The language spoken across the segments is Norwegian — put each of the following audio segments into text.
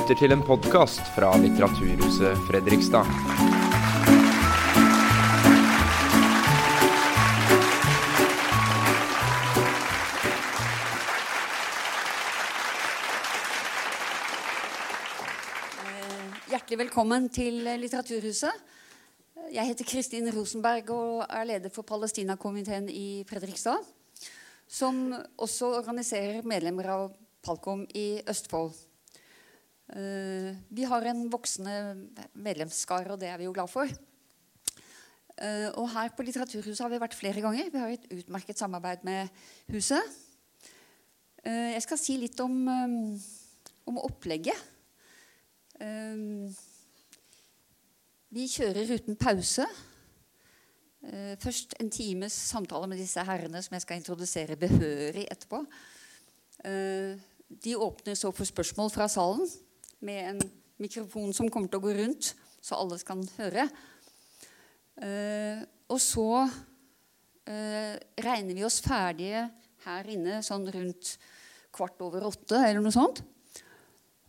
lytter til en podkast fra Litteraturhuset Fredrikstad. Eh, Hjertelig velkommen til Litteraturhuset. Jeg heter Kristin Rosenberg og er leder for Palestinakomiteen i Fredrikstad. Som også organiserer medlemmer av Palkom i Østfold. Eh, Vi har en voksende medlemsskare, og det er vi jo glad for. Eh, Og her på Litteraturhuset har vi vært flere ganger. Vi har et utmerket samarbeid med huset. Eh, Jeg skal si litt om, om opplegget. Vi kjører uten pause. Først en times samtale med disse herrene som jeg skal introdusere behørig etterpå. De åpner så for spørsmål fra salen med en mikrofon som kommer til å gå rundt, så alle kan høre. Eh, og så eh, regner vi oss ferdige her inne sånn rundt kvart over åtte eller noe sånt.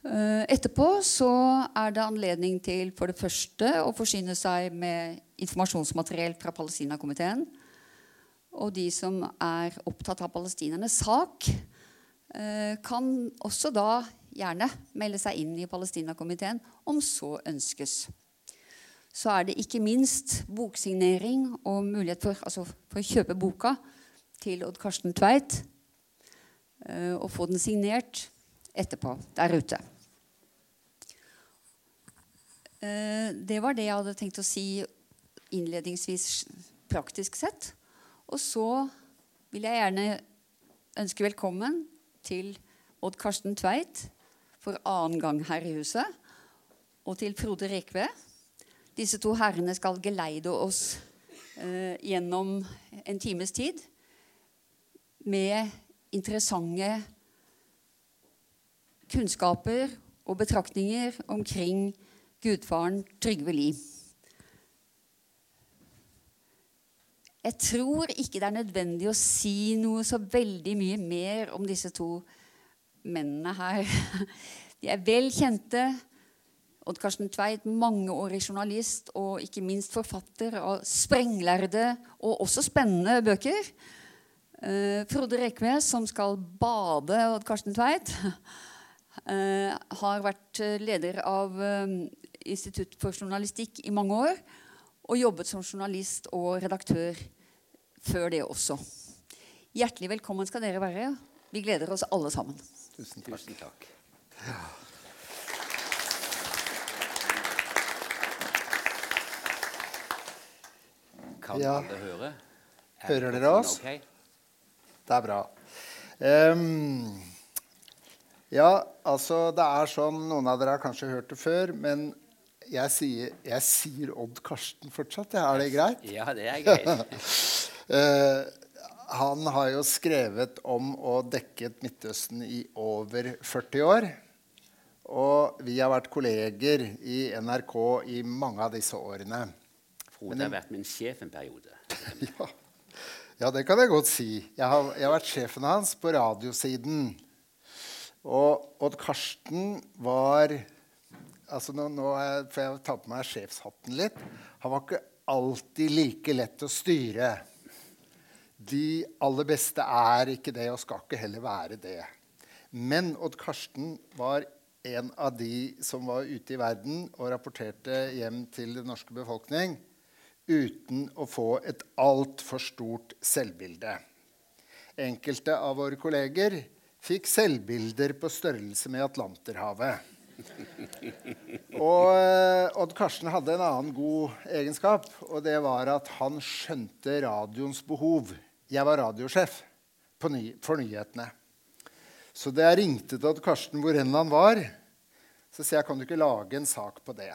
Eh, Etterpå så er det anledning til for det første å forsyne seg med informasjonsmateriell fra Palestinakomiteen. Og de som er opptatt av palestinernes sak, eh, kan også da gjerne melde seg inn i Palestinakomiteen om så ønskes. Så er det ikke minst boksignering og mulighet for, altså for å kjøpe boka til Odd Karsten Tveit eh, og få den signert etterpå der ute. Eh, Det var det jeg hadde tenkt å si innledningsvis praktisk sett. Og så vil jeg gjerne ønske velkommen til Odd Karsten Tveit for annen gang her i huset. Og til Frode Rekve. Disse to herrene skal geleide oss eh, gjennom en times tid med interessante kunnskaper og betraktninger omkring gudfaren Trygve Lie. Jeg tror ikke det er nødvendig å si noe så veldig mye mer om disse to mennene her. De er vel kjente. Odd Karsten Tveit, mangeårig journalist og ikke minst forfatter av sprenglærde og også spennende bøker. Eh, Frode Rekve, som skal bade Odd Karsten Tveit, eh, har vært eh, leder av eh, Institutt for journalistikk i mange år. Og jobbet som journalist og redaktør før det også. Hjertelig velkommen skal dere være. Vi gleder oss alle sammen. Tusen takk. Kan Ja. alle høre? Er Hører dere oss? Okay? Det er bra. Um, ja, altså det er sånn Noen av dere har kanskje hørt det før, men jeg sier, jeg sier Odd Karsten fortsatt. Ja. Er det greit? Ja, det er greit. Eh, han har jo skrevet om og dekket Midtøsten i over 40 år. Og vi har vært kolleger i NRK i mange av disse årene. Frode har vært min sjef en periode. Ja. ja, det kan jeg godt si. Jeg har, jeg har vært sjefen hans på radiosiden. Og Odd Karsten var altså nå, nå får jeg ta på meg sjefshatten litt. Han var ikke alltid like lett å styre. De aller beste er ikke det, og skal ikke heller være det. Men Odd Karsten var en av de som var ute i verden og rapporterte hjem til den norske befolkning uten å få et altfor stort selvbilde. Enkelte av våre kolleger fikk selvbilder på størrelse med Atlanterhavet. Og eh, Odd Karsten hadde en annen god egenskap, og det var at han skjønte radioens behov. Jeg var radiosjef ny for nyhetene. Så da jeg ringte til Karsten hvor enn han var, så sier jeg kan du ikke lage en sak på det.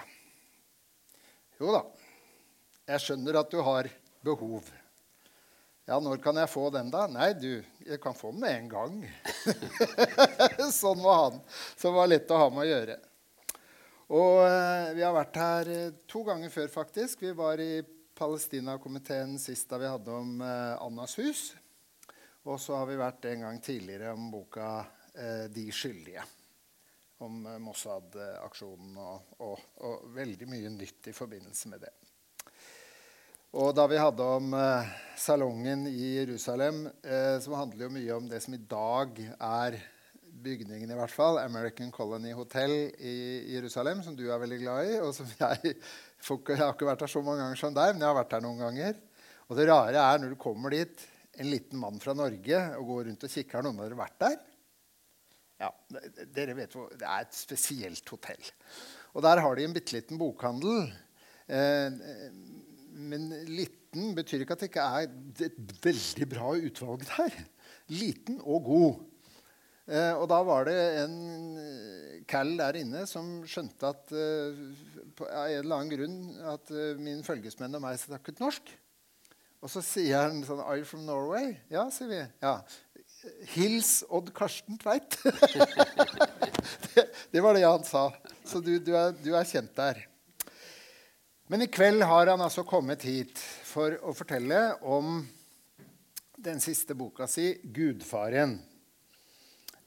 Jo da, jeg skjønner at du har behov. Ja, når kan jeg få den, da? Nei, du, jeg kan få den med en gang. sånn var han. Som var lett å ha med å gjøre. Og eh, vi har vært her eh, to ganger før, faktisk. Vi var i Palestina-komiteen sist da vi hadde om eh, Annas hus. Og så har vi vært en gang tidligere om boka eh, 'De skyldige'. om eh, Mossad-aksjonen og, og, og, veldig mye nytt i forbindelse med det. Og da vi hadde om eh, salongen i Jerusalem, eh, som handler jo mye om det som i dag er bygningen, i hvert fall, American Colony Hotel i Jerusalem, som du er veldig glad i, og som jeg Jeg har ikke vært der så mange ganger som deg, men jeg har vært der noen ganger. Og det rare er når du kommer dit, en liten mann fra Norge, og går rundt og kikker Har noen av dere vært der? Ja, dere vet hvor, Det er et spesielt hotell. Og der har de en bitte liten bokhandel. Eh, men liten betyr ikke at det ikke er et veldig bra utvalg der. Liten og god. Eh, og da var det en Cal der inne som skjønte at uh, på en eller annen grunn at uh, min følgesmenn og meg snakket norsk. Og så sier han sånn Are you from Norway? Ja, sier vi. Ja. Hils Odd Karsten Tveit. det, det, var det han sa. Så du, du, er, du, er, kjent der. Men i kveld har han altså kommet hit for å fortelle om den siste boka si, 'Gudfaren',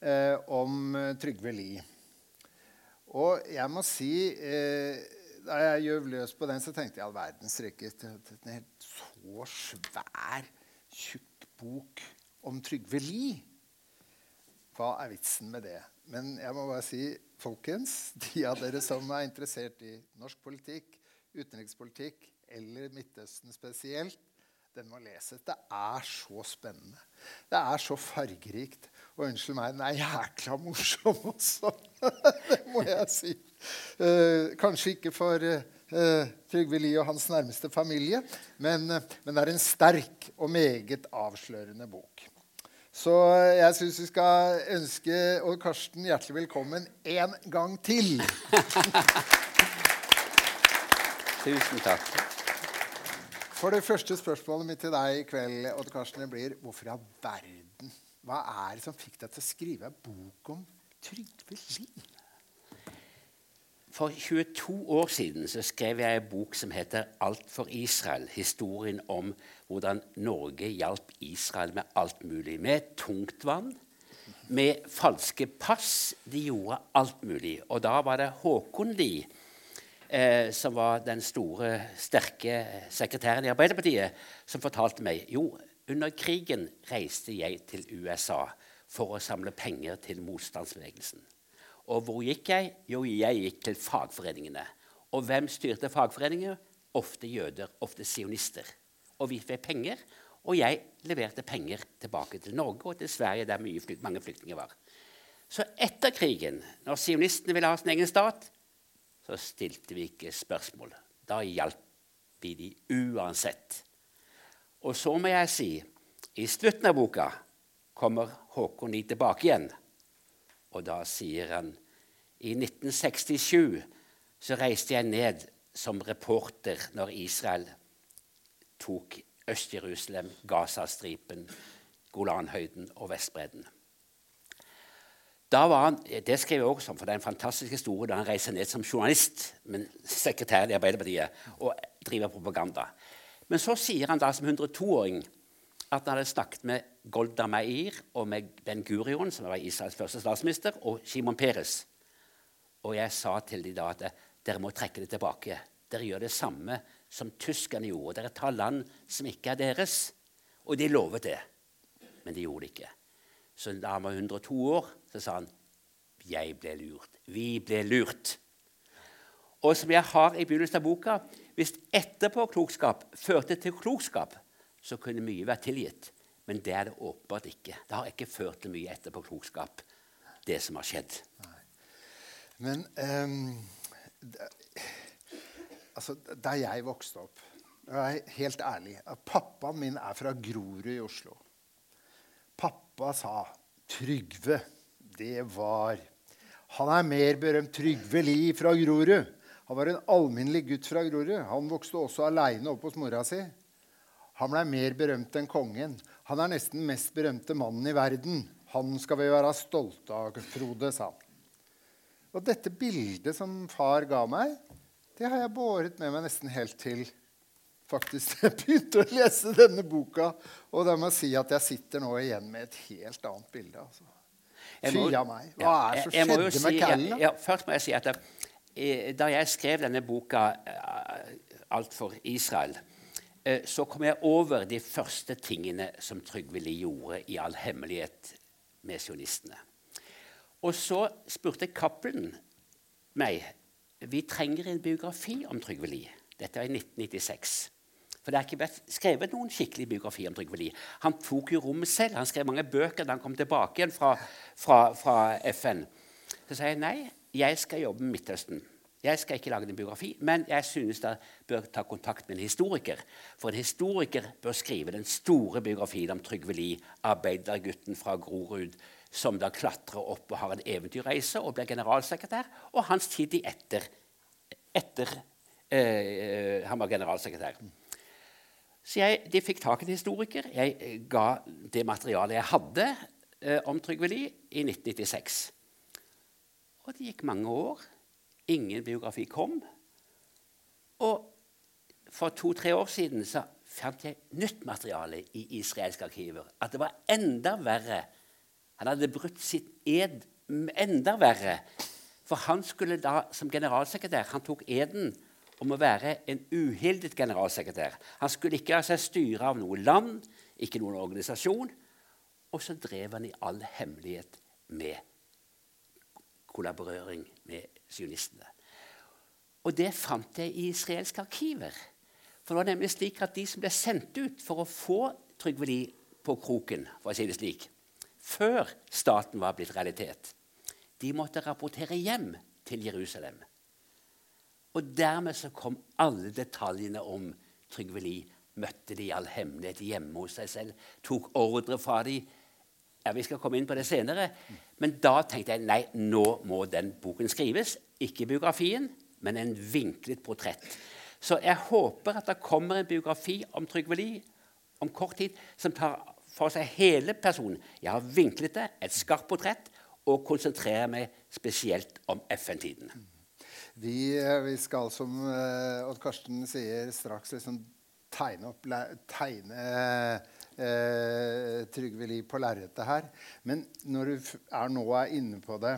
eh, om Trygve Lie. Og jeg må si eh, Da jeg gjøv løs på den, så tenkte jeg all verdens rike En helt så svær, tjukk bok om Trygve Lie. Hva er vitsen med det? Men jeg må bare si, folkens, de av dere som er interessert i norsk politikk, utenrikspolitikk eller Midtøsten spesielt, den må leses. Det er så spennende. Det er så fargerikt. Og unnskyld meg, den er jækla morsom også. det må jeg si. Uh, kanskje ikke for uh, Trygve Lie og hans nærmeste familie, men, uh, men det er en sterk og meget avslørende bok. Så jeg syns vi skal ønske Odd Karsten hjertelig velkommen en gang til. Tusen takk. For det første spørsmålet mitt til deg i kveld Odd Karsten, blir hvorfor i all verden Hva er det som fikk deg til å skrive en bok om Trygve Lie? For 22 år siden så skrev jeg en bok som heter 'Alt for Israel'. Historien om hvordan Norge hjalp Israel med alt mulig. Med tungtvann, med falske pass. De gjorde alt mulig. Og da var det Håkon Lie, eh, som var den store, sterke sekretæren i Arbeiderpartiet, som fortalte meg jo, under krigen reiste jeg til USA for å samle penger til motstandsbevegelsen. Og hvor gikk jeg? Jo, jeg gikk til fagforeningene. Og hvem styrte fagforeningene? Ofte jøder, ofte sionister. Og vi fikk penger, og jeg leverte penger tilbake til Norge og til Sverige, der flykt, mange flyktninger var. Så etter krigen, når sionistene ville ha sin egen stat, så stilte vi ikke spørsmål. Da hjalp vi de uansett. Og så må jeg si, i slutten av boka kommer Håkon Lie tilbake igjen. Og da sier han i 1967 så reiste jeg ned som reporter når Israel tok Øst-Jerusalem, Gazastripen, Golanhøyden og Vestbredden. Da var han, Det skrev jeg også om, for det er en fantastisk historie da han reiser ned som journalist, men sekretær i Arbeiderpartiet, og driver propaganda. Men så sier han da som 102-åring at han hadde snakket med Golda Meir og med Ben Gurion, som var Israels første statsminister, og Shimon Peres. Og jeg sa til dem da at dere må trekke det tilbake. Dere gjør det samme som tyskerne gjorde. Dere tar land som ikke er deres. Og de lovet det, men de gjorde det ikke. Så da han var 102 år, så sa han jeg ble lurt. Vi ble lurt. Og som jeg har i begynnelsen av boka, hvis etterpåklokskap førte til klokskap, så kunne mye vært tilgitt. Men det er det åpenbart ikke. Det har ikke ført til mye etterpåklokskap, det som har skjedd. Nei. Men um, det, altså, da jeg vokste opp jeg er Helt ærlig Pappaen min er fra Grorud i Oslo. Pappa sa Trygve, det var Han er mer berømt Trygve Lie fra Grorud. Han var en alminnelig gutt fra Grorud. Han vokste også aleine opp hos mora si. Han blei mer berømt enn kongen. Han er nesten mest berømte mannen i verden. Han skal vi være stolte av, Frode, sa han. Og dette bildet som far ga meg, det har jeg båret med meg nesten helt til faktisk jeg begynte å lese denne boka. Og da må jeg si at jeg sitter nå igjen med et helt annet bilde. Altså. Fy a meg. Hva er det som jeg- jeg skjedde med Callen, da? Ja, først må jeg si at eh, da jeg skrev denne boka eh, 'Alt for Israel', eh, så kom jeg over de første tingene som Trygve Lie gjorde i all hemmelighet med sionistene. Og så spurte Cappelen meg vi trenger en biografi om Trygve Lie. Dette var i 1996. For det har ikke vært skrevet noen skikkelig biografi om Trygve Lie. Han tok jo rommet selv. Han skrev mange bøker da han kom tilbake igjen fra, fra, fra FN. Så sa jeg nei, jeg skal jobbe med Midtøsten. Jeg skal ikke lage en biografi, men jeg synes jeg bør ta kontakt med en historiker. For en historiker bør skrive den store biografien om Trygve Lie, arbeidergutten fra Grorud, som da klatrer opp og har en eventyrreise og blir generalsekretær, og hans tid i etter, etter eh, han var generalsekretær. Så jeg, de fikk tak i en historiker. Jeg ga det materialet jeg hadde eh, om Trygve Lie, i 1996. Og det gikk mange år. Ingen biografi kom. Og for to-tre år siden så fant jeg nytt materiale i israelske arkiver. At det var enda verre. Han hadde brutt sitt ed enda verre. For han skulle da som generalsekretær Han tok eden om å være en uhildet generalsekretær. Han skulle ikke la seg styre av noe land, ikke noen organisasjon. Og så drev han i all hemmelighet med kollaborering med sionistene. Og det fant jeg i israelske arkiver. For det var nemlig slik at de som ble sendt ut for å få Trygve Lie på kroken, for å si det slik, før staten var blitt realitet, de måtte rapportere hjem til Jerusalem. Og dermed så kom alle detaljene om Trygve Lie. Møtte de i all hemmelighet hjemme hos seg selv, tok ordre fra de. Ja, Vi skal komme inn på det senere. Men da tenkte jeg nei, nå må den boken skrives. Ikke biografien, men en vinklet portrett. Så jeg håper at det kommer en biografi om Trygve Lie om kort tid som tar for seg hele personen. Jeg har vinklet det, et skarpt portrett, og konsentrerer meg spesielt om FN-tiden. Vi, eh, vi skal, som eh, Odd Karsten sier, straks liksom tegne opp tegne eh, Trygve Lie på lerretet her. Men når du er nå er inne på det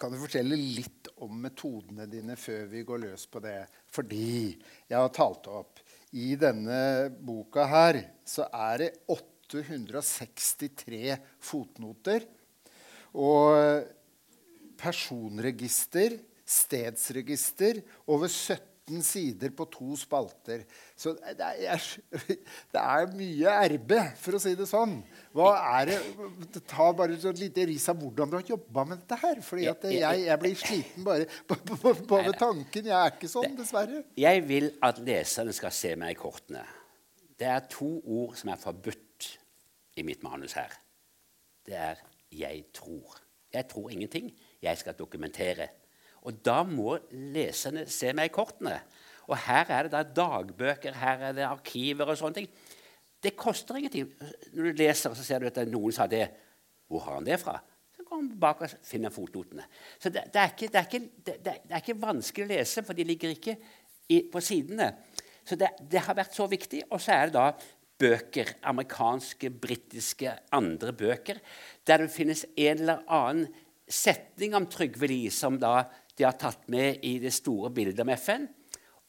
Kan du fortelle litt om metodene dine før vi går løs på det? Fordi jeg har talt opp I denne boka her så er det 863 fotnoter. Og personregister, stedsregister, over 17 sider på to spalter. Så det er, det er mye RB, for å si det sånn. Hva er det, Ta bare et lite ris av hvordan du har jobba med dette her. fordi jeg, jeg blir sliten bare ved tanken. Jeg er ikke sånn, dessverre. Jeg vil at leserne skal se meg i kortene. Det er to ord som er forbudt i mitt manus her. Det er 'jeg tror'. Jeg tror ingenting. Jeg skal dokumentere. Og da må leserne se meg i kortene. Og her er det da dagbøker, her er det arkiver og sånne ting. Det koster ingenting. Når du leser, så ser du at noen sa det. Hvor har han det fra? Så går han bak og finner fotnotene. Så det, det, er ikke, det, er ikke, det, er ikke vanskelig å lese, for de ligger ikke i, på sidene. Så det har vært så viktig. Og så er det da bøker, amerikanske, britiske, andre bøker, der det finnes en eller annen setning om Trygve Lie som da de har tatt med i det store bildet om FN.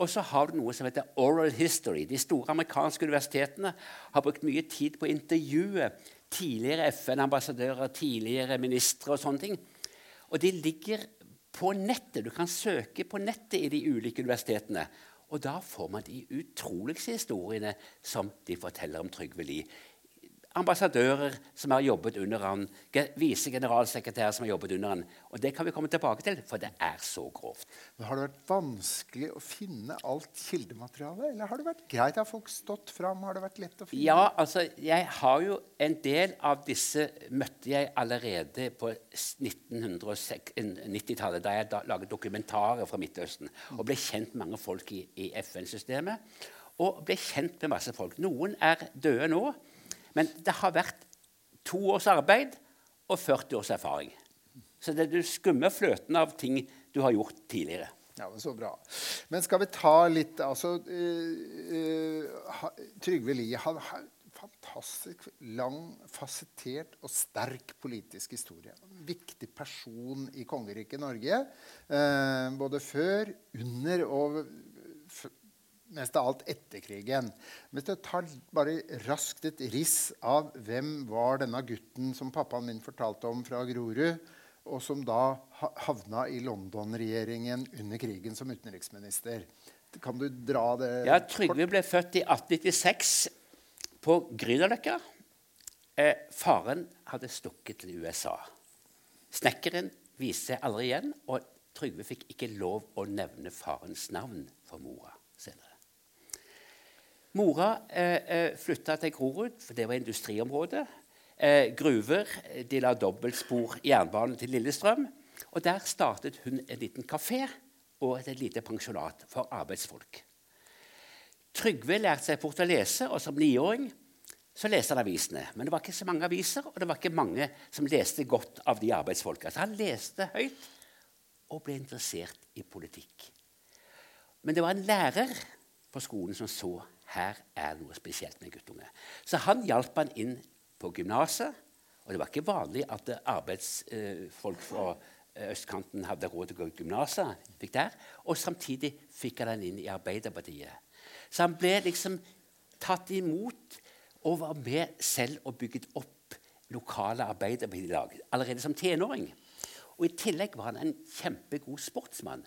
Og så har du noe som heter oral history. De store amerikanske universitetene har brukt mye tid på å intervjue tidligere FN-ambassadører, tidligere ministre og sånne ting. Og de ligger på nettet. Du kan søke på nettet i de ulike universitetene. Og da får man de utroligste historiene som de forteller om Trygve Lie. Ambassadører som har jobbet under han, visegeneralsekretærer som har jobbet under han. Og det kan vi komme tilbake til, for det er så grovt. Men har det vært vanskelig å finne alt kildematerialet? Eller har det vært greit? Har folk stått fram? Har det vært lett å finne? Ja, altså, jeg har jo en del av disse møtte jeg allerede på 1990-tallet, da jeg da laget dokumentarer fra Midtøsten og ble kjent med mange folk i, i FN-systemet. Og ble kjent med masse folk. Noen er døde nå, men det har vært to års arbeid og 40 års erfaring. Så det, du skummer fløten av ting du har gjort tidligere. Ja, men Så bra. Men skal vi ta litt altså, uh, uh, Trygve Lie han, en fantastisk lang, fasettert og sterk politisk historie. En viktig person i kongeriket Norge. Uh, både før, under og mest av alt etter krigen. Hvis jeg tar bare raskt et riss av hvem var denne gutten som pappaen min fortalte om fra Grorud, og som da havna i London-regjeringen under krigen som utenriksminister. Kan du dra det Ja, Trygve ble født i 1896 på Grünerløkka. Eh, faren hadde stukket til USA. Snekkeren viste seg aldri igjen, og Trygve fikk ikke lov å nevne farens navn for mora senere. Mora eh, eh flytta til Grorud, for det var industriområdet. Eh, gruver. De la dobbeltspor jernbane til Lillestrøm. Og Der startet hun en liten kafé og et lite pensjonat for arbeidsfolk. Trygve lærte seg fort å lese, og som niåring så leste han avisene. Men det var ikke så mange aviser, og det var ikke mange som leste godt av de arbeidsfolka. Så han leste høyt og ble interessert i politikk. Men det var en lærer på skolen som så her er noe spesielt med guttunge. Så han hjalp han inn på gymnaset. Og det var ikke vanlig at arbeidsfolk fra østkanten hadde råd til å gå i gymnaset. Og samtidig fikk han den inn i Arbeiderpartiet. Så han ble liksom tatt imot og var med selv og bygget opp lokale arbeiderpartilag allerede som tenåring. Og I tillegg var han en kjempegod sportsmann.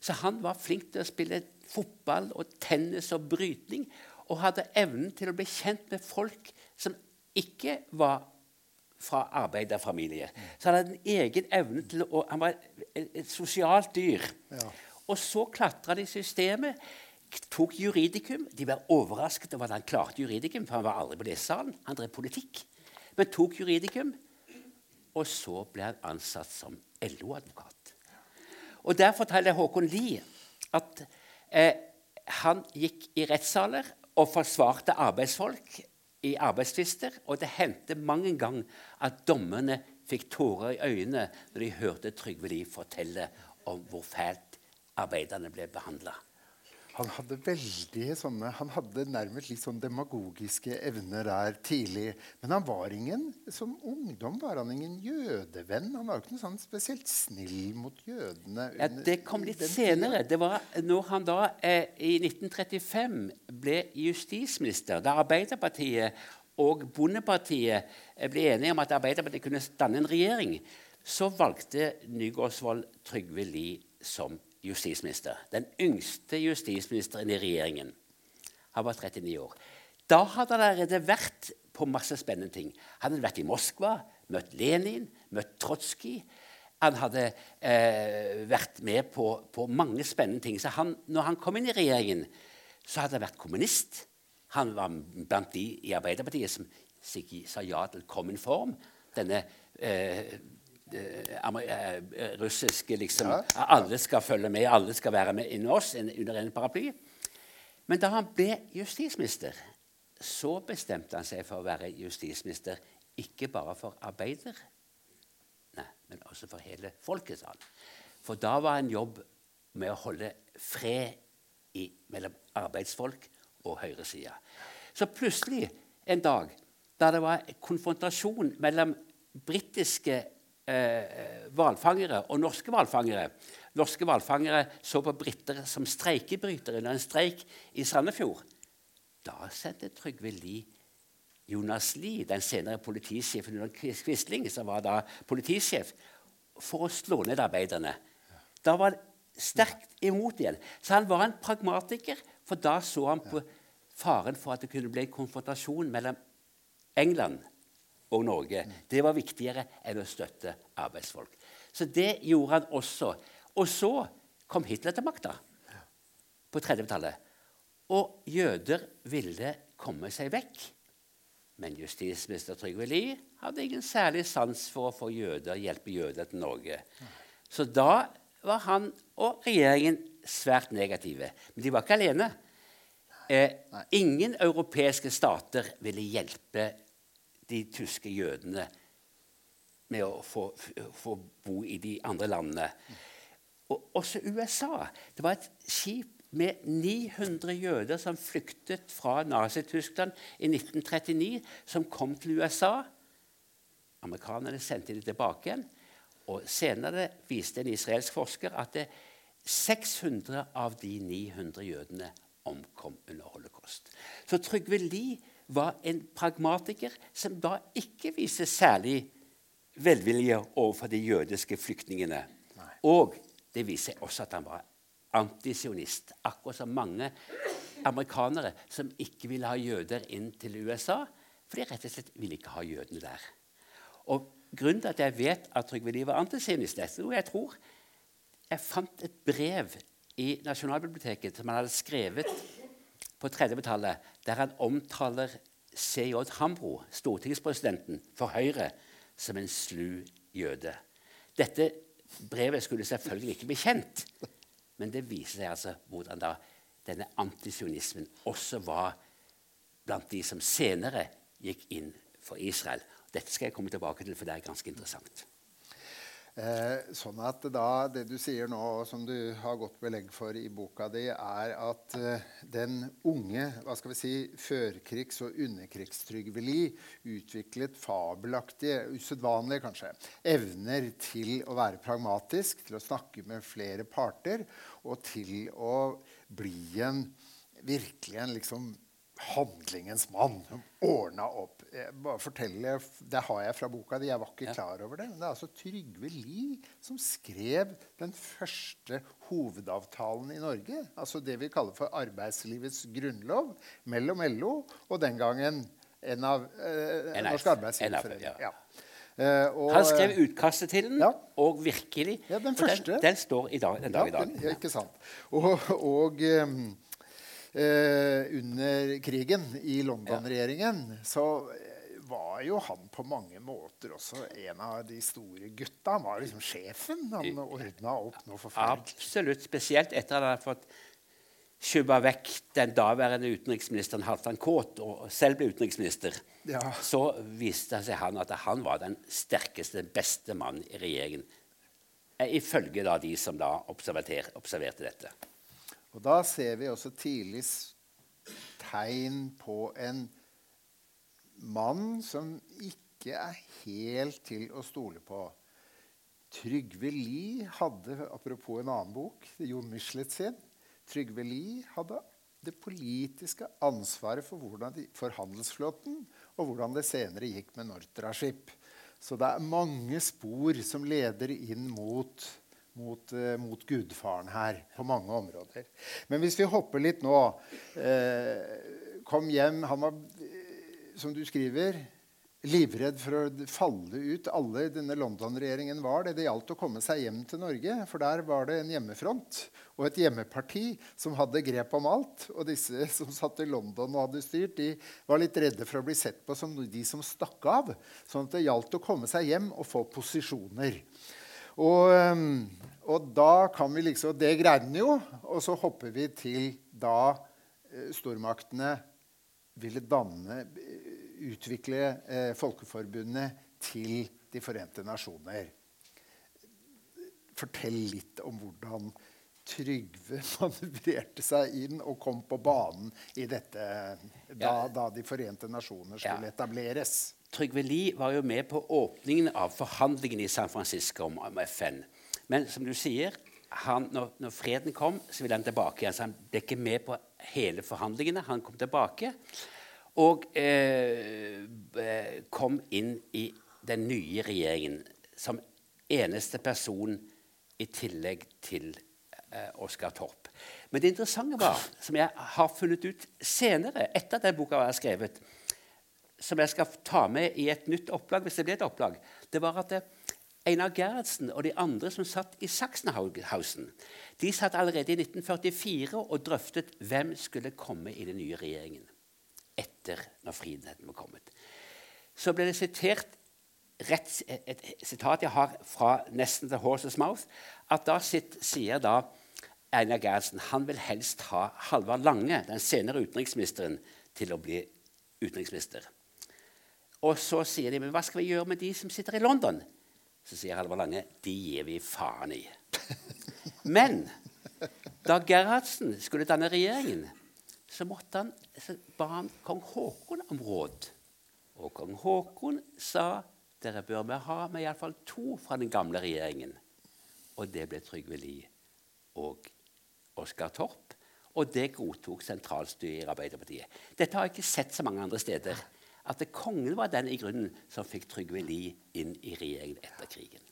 Så han var flink til å spille fotball og tennis og brytning. Og hadde evnen til å bli kjent med folk som ikke var fra arbeiderfamilie. Så han hadde en egen evne til å Han var et, sosialt dyr. Ja. Og så klatra han i systemet. Tok juridikum. De var overrasket over at han klarte juridikum, for han var aldri på lesesalen. Han drev politikk. Men tok juridikum. Og så ble han ansatt som LO-advokat. Og Der forteller Håkon Lie at eh, han gikk i rettssaler og forsvarte arbeidsfolk i arbeidstvister. Og det hendte mange ganger at dommerne fikk tårer i øynene når de hørte Trygve Lie fortelle om hvor fælt arbeiderne ble behandla. Han hadde veldig sånne, han hadde nærmest litt sånn demagogiske evner der tidlig. Men han var ingen, som ungdom var han ingen jødevenn. Han var jo ikke noe sånn spesielt snill mot jødene. Ja, det kom litt senere. Det var når han da eh, i 1935 ble justisminister, da Arbeiderpartiet og Bondepartiet eh, ble enige om at Arbeiderpartiet kunne danne en regjering, så valgte Nygaardsvold Trygve Lie som justisminister. Den yngste justisministeren i regjeringen. Han var 39 år. Da hadde han allerede vært på masse spennende ting. Han hadde vært i Moskva, møtt Lenin, møtt Trotskij. Han hadde eh, vært med på, på, mange spennende ting. Så han, når han kom inn i regjeringen, så hadde han vært kommunist. Han var blant de i Arbeiderpartiet som sa ja til Cominform, denne eh, Eh, eh, russiske liksom. Alle skal følge med, alle skal være med inni oss under en paraply. Men da han ble justisminister, så bestemte han seg for å være justisminister ikke bare for arbeider, nei, men også for hele folket. sa han. For da var en jobb med å holde fred i, mellom arbeidsfolk og høyresida. Så plutselig en dag da det var konfrontasjon mellom britiske eh, og norske hvalfangere. Norske hvalfangere så på briter som streikebrytere under en streik i Sandefjord. Da sendte Trygve Lie Jonas Lie, den senere politisjefen under Quisling, som var da politisjef, for å slå ned arbeiderne. Da var han sterkt imot igjen. Så han var en pragmatiker, for da så han på faren for at det kunne bli en konfrontasjon mellom England og Norge. Det var viktigere enn å støtte arbeidsfolk. Så det gjorde han også. Og så kom Hitler til makta på 30-tallet. Og jøder ville komme seg vekk. Men justisminister Trygve Lie hadde ingen særlig sans for å få jøder, hjelpe jøder til Norge. Så da var han og regjeringen svært negative. Men de var ikke alene. Eh, ingen europeiske stater ville hjelpe de tyske jødene med å få, få bo i de andre landene. Og også USA. Det var et skip med 900 jøder som flyktet fra Nazi-Tyskland i 1939, som kom til USA. Amerikanerne sendte dem tilbake igjen. Og Senere viste en israelsk forsker at 600 av de 900 jødene omkom under holocaust. Så Trygve Lie var en pragmatiker som da ikke viste særlig velvilje overfor de jødiske flyktningene. Og det viser også at han var antisionist, akkurat som mange amerikanere som ikke ville ha jøder inn til USA, for de rett og slett ville ikke ha jødene der. Og Grunnen til at jeg vet at Trygve Lie var antisionist, er noe jeg tror Jeg fant et brev i Nasjonalbiblioteket som han hadde skrevet på 30-tallet, der han omtaler C.J. Hambro, stortingspresidenten for Høyre, som en slu jøde. Dette brevet skulle selvfølgelig ikke bli kjent, men det viser seg altså hvordan da denne antisionismen også var blant de som senere gikk inn for Israel. Dette skal jeg komme tilbake til, for det er ganske interessant. Eh, sånn at da, Det du sier nå, som du har godt belegg for i boka di, er at eh, den unge hva skal vi si, førkrigs- og underkrigstrygve Lie utviklet fabelaktige, usedvanlige kanskje, evner til å være pragmatisk, til å snakke med flere parter og til å bli en virkelig en liksom handlingens mann. Som ordna opp. bare fortelle, Det har jeg fra boka. Jeg var ikke klar over det. Men det er altså Trygve Lie som skrev den første hovedavtalen i Norge. Altså det vi kaller for arbeidslivets grunnlov mellom LO og den gangen en av eh, Norsk Arbeidsgiverforening. Ja. Uh, Han skrev utkastet til den, ja. og virkelig ja, den, den, den, står i dag, den dag i dag. Den, ikke sant. Og, og um, under krigen i London-regjeringen, så eh, var jo han på mange måter også en av de store gutta. Han var liksom sjefen. Han ordna opp noe forferdelig. Absolutt. Spesielt etter at han hadde fått skubba vekk den daværende utenriksministeren Halvdan Kåt og selv ble utenriksminister. Ja. Så viste seg han at han var den sterkeste, beste mannen i regjeringen. Eh, ifølge da de som da observerte dette. Og da ser vi også tidlig tegn på en mann som ikke er helt til å stole på. Trygve Lie hadde, apropos en annen bok, Jon Michelet sin Trygve Lie hadde det politiske ansvaret for, de, for handelsflåten og hvordan det senere gikk med Nortraship. Så det er mange spor som leder inn mot mot, uh, mot, gudfaren her på mange områder. Men hvis vi hopper litt nå eh, Kom hjem Han var, uh, som du skriver, livredd for å falle ut. Alle i denne London-regjeringen var det. Det gjaldt å komme seg hjem til Norge, for der var det en hjemmefront og et hjemmeparti som hadde grep om alt. Og disse som satt i London og hadde styrt, de var litt redde for å bli sett på som de som stakk av. Sånn at det gjaldt å komme seg hjem og få posisjoner. Og, ehm, og da kan vi liksom Det greide den jo. Og så hopper vi til da eh, stormaktene ville danne Utvikle eh, Folkeforbundet til De forente nasjoner. Fortell litt om hvordan Trygve manøvrerte seg inn og kom på banen i dette da, da De forente nasjoner skulle ja. etableres. Trygve Lie var jo med på åpningen av forhandlingene i San Francisco om, om FN. Men som du sier, han, når, når, freden kom, så ville han tilbake igjen. Så han ble ikke med på hele forhandlingene. Han kom tilbake og eh, eh kom inn i den nye regjeringen som eneste person i tillegg til eh, Oskar Torp. Men det interessante var, som jeg har funnet ut senere, etter at den boka var skrevet, som jeg skal ta med i et nytt opplag, hvis det blir et opplag, det var at eh, Einar Gerhardsen og de andre som satt i Sachsenhausen, de satt allerede i 1944 og drøftet hvem skulle komme i den nye regjeringen etter når friheten var kommet. Så ble det sitert rett, et, sitat jeg har fra nesten The Horse's Mouth, at da sitt, sier da Einar Gerhardsen han vil helst ha Halvard Lange, den senere utenriksministeren, til å bli utenriksminister. Og så sier de men hva skal vi gjøre med de som sitter i London? Så sier Halvor Lange de gir vi faen i. Men Da Gerhardsen skulle danne regjeringen, så, han, så ba han kong Haakon om råd. Og kong Haakon sa dere bør vi ha med iallfall to fra den gamle regjeringen. Og det ble Trygve Lie og Oskar Torp. Og det godtok sentralstyret i Arbeiderpartiet. Dette har jeg ikke sett så mange andre steder. At det kongen var den i grunnen som fikk Trygve Lie inn i regjeringen etter krigen.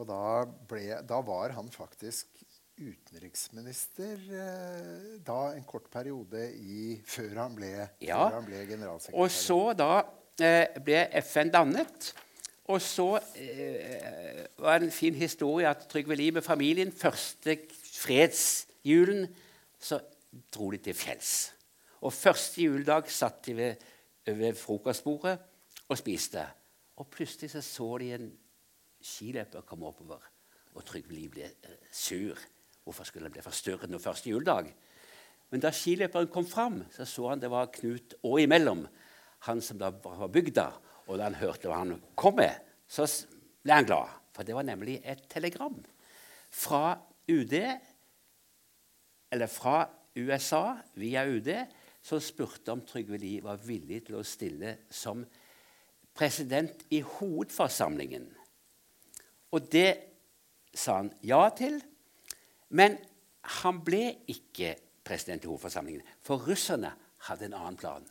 Og da, ble, da var han faktisk utenriksminister eh, da en kort periode i, før, han ble, ja. før han ble generalsekretær. Og så da eh, ble FN dannet. Og så eh, var det en fin historie at Trygve Lie med familien første fredsjulen så dro de til fjells. Og første juledag satt de ved, ved frokostbordet og spiste. Og plutselig så, så de en skiløper komme oppover. Og Trygve Lie ble eh, sur. Hvorfor skulle han bli forstyrret noe første juledag? Men da skiløperen kom fram, så så han det var Knut og imellom, han som da var bygda. Og da han hørte hva han kom med, så ble han glad. For det var nemlig et telegram fra UD, eller fra USA via UD, som spurte om Trygve Lie var villig til å stille som president i hovedforsamlingen. Og det sa han ja til. Men han ble ikke president i hovedforsamlingen, for russerne hadde en annen plan.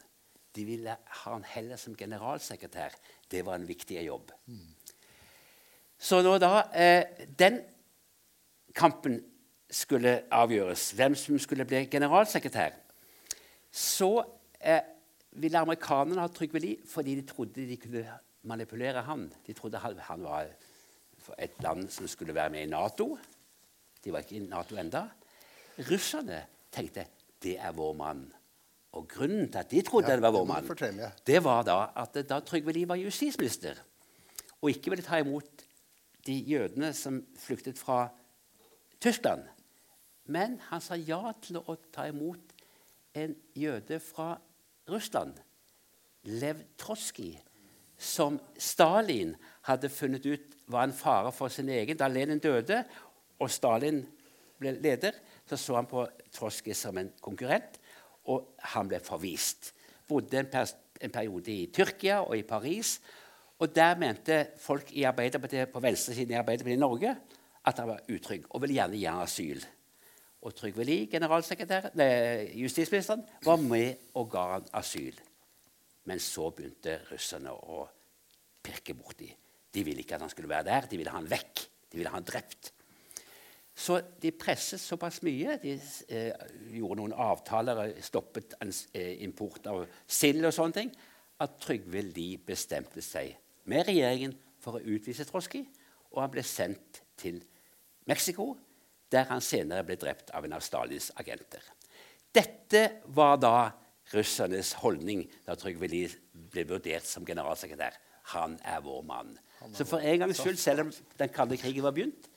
De ville ha han heller som generalsekretær. Det var en viktig jobb. Mm. Så når da eh, den kampen skulle avgjøres, hvem som skulle bli generalsekretær, så eh, ville amerikanerne ha Trygve Lie fordi de trodde de kunne manipulere han. De trodde han var et land som skulle være med i Nato. De var ikke i Nato enda. Russerne tenkte det er vår mann. Og grunnen til at de trodde ja, det var vår mann, det var da at da Trygve Lie var justisminister og ikke ville ta imot de jødene som flyktet fra Tyskland. Men han sa ja til å ta imot en jøde fra Russland, Lev Trotskij, som Stalin hadde funnet ut var en fare for sin egen. Da Lenin døde og Stalin ble leder, så så han på Trotskij som en konkurrent, og han ble forvist. Bodde en, per en, periode i Tyrkia og i Paris. Og der mente folk i Arbeiderpartiet på venstresiden i Arbeiderpartiet i Norge at han var utrygg og ville gjerne gi ham asyl. Og Trygve Lie, justisministeren, var med og ga han asyl. Men så begynte russerne å pirke borti. De ville ikke at han skulle være der, de ville ha han vekk. De ville ha han drept. Så de presset såpass mye. De eh, gjorde noen avtaler, og stoppet eh, import av sild og sånne ting, at Trygve Lie bestemte seg med regjeringen for å utvise Trotskij, og han ble sendt til Mexico, der han senere ble drept av en av Stalins agenter. Dette var da russernes holdning da Trygve Lie ble vurdert som generalsekretær. Han er vår mann. Så for en gangs skyld, selv om den kalde krigen var begynt,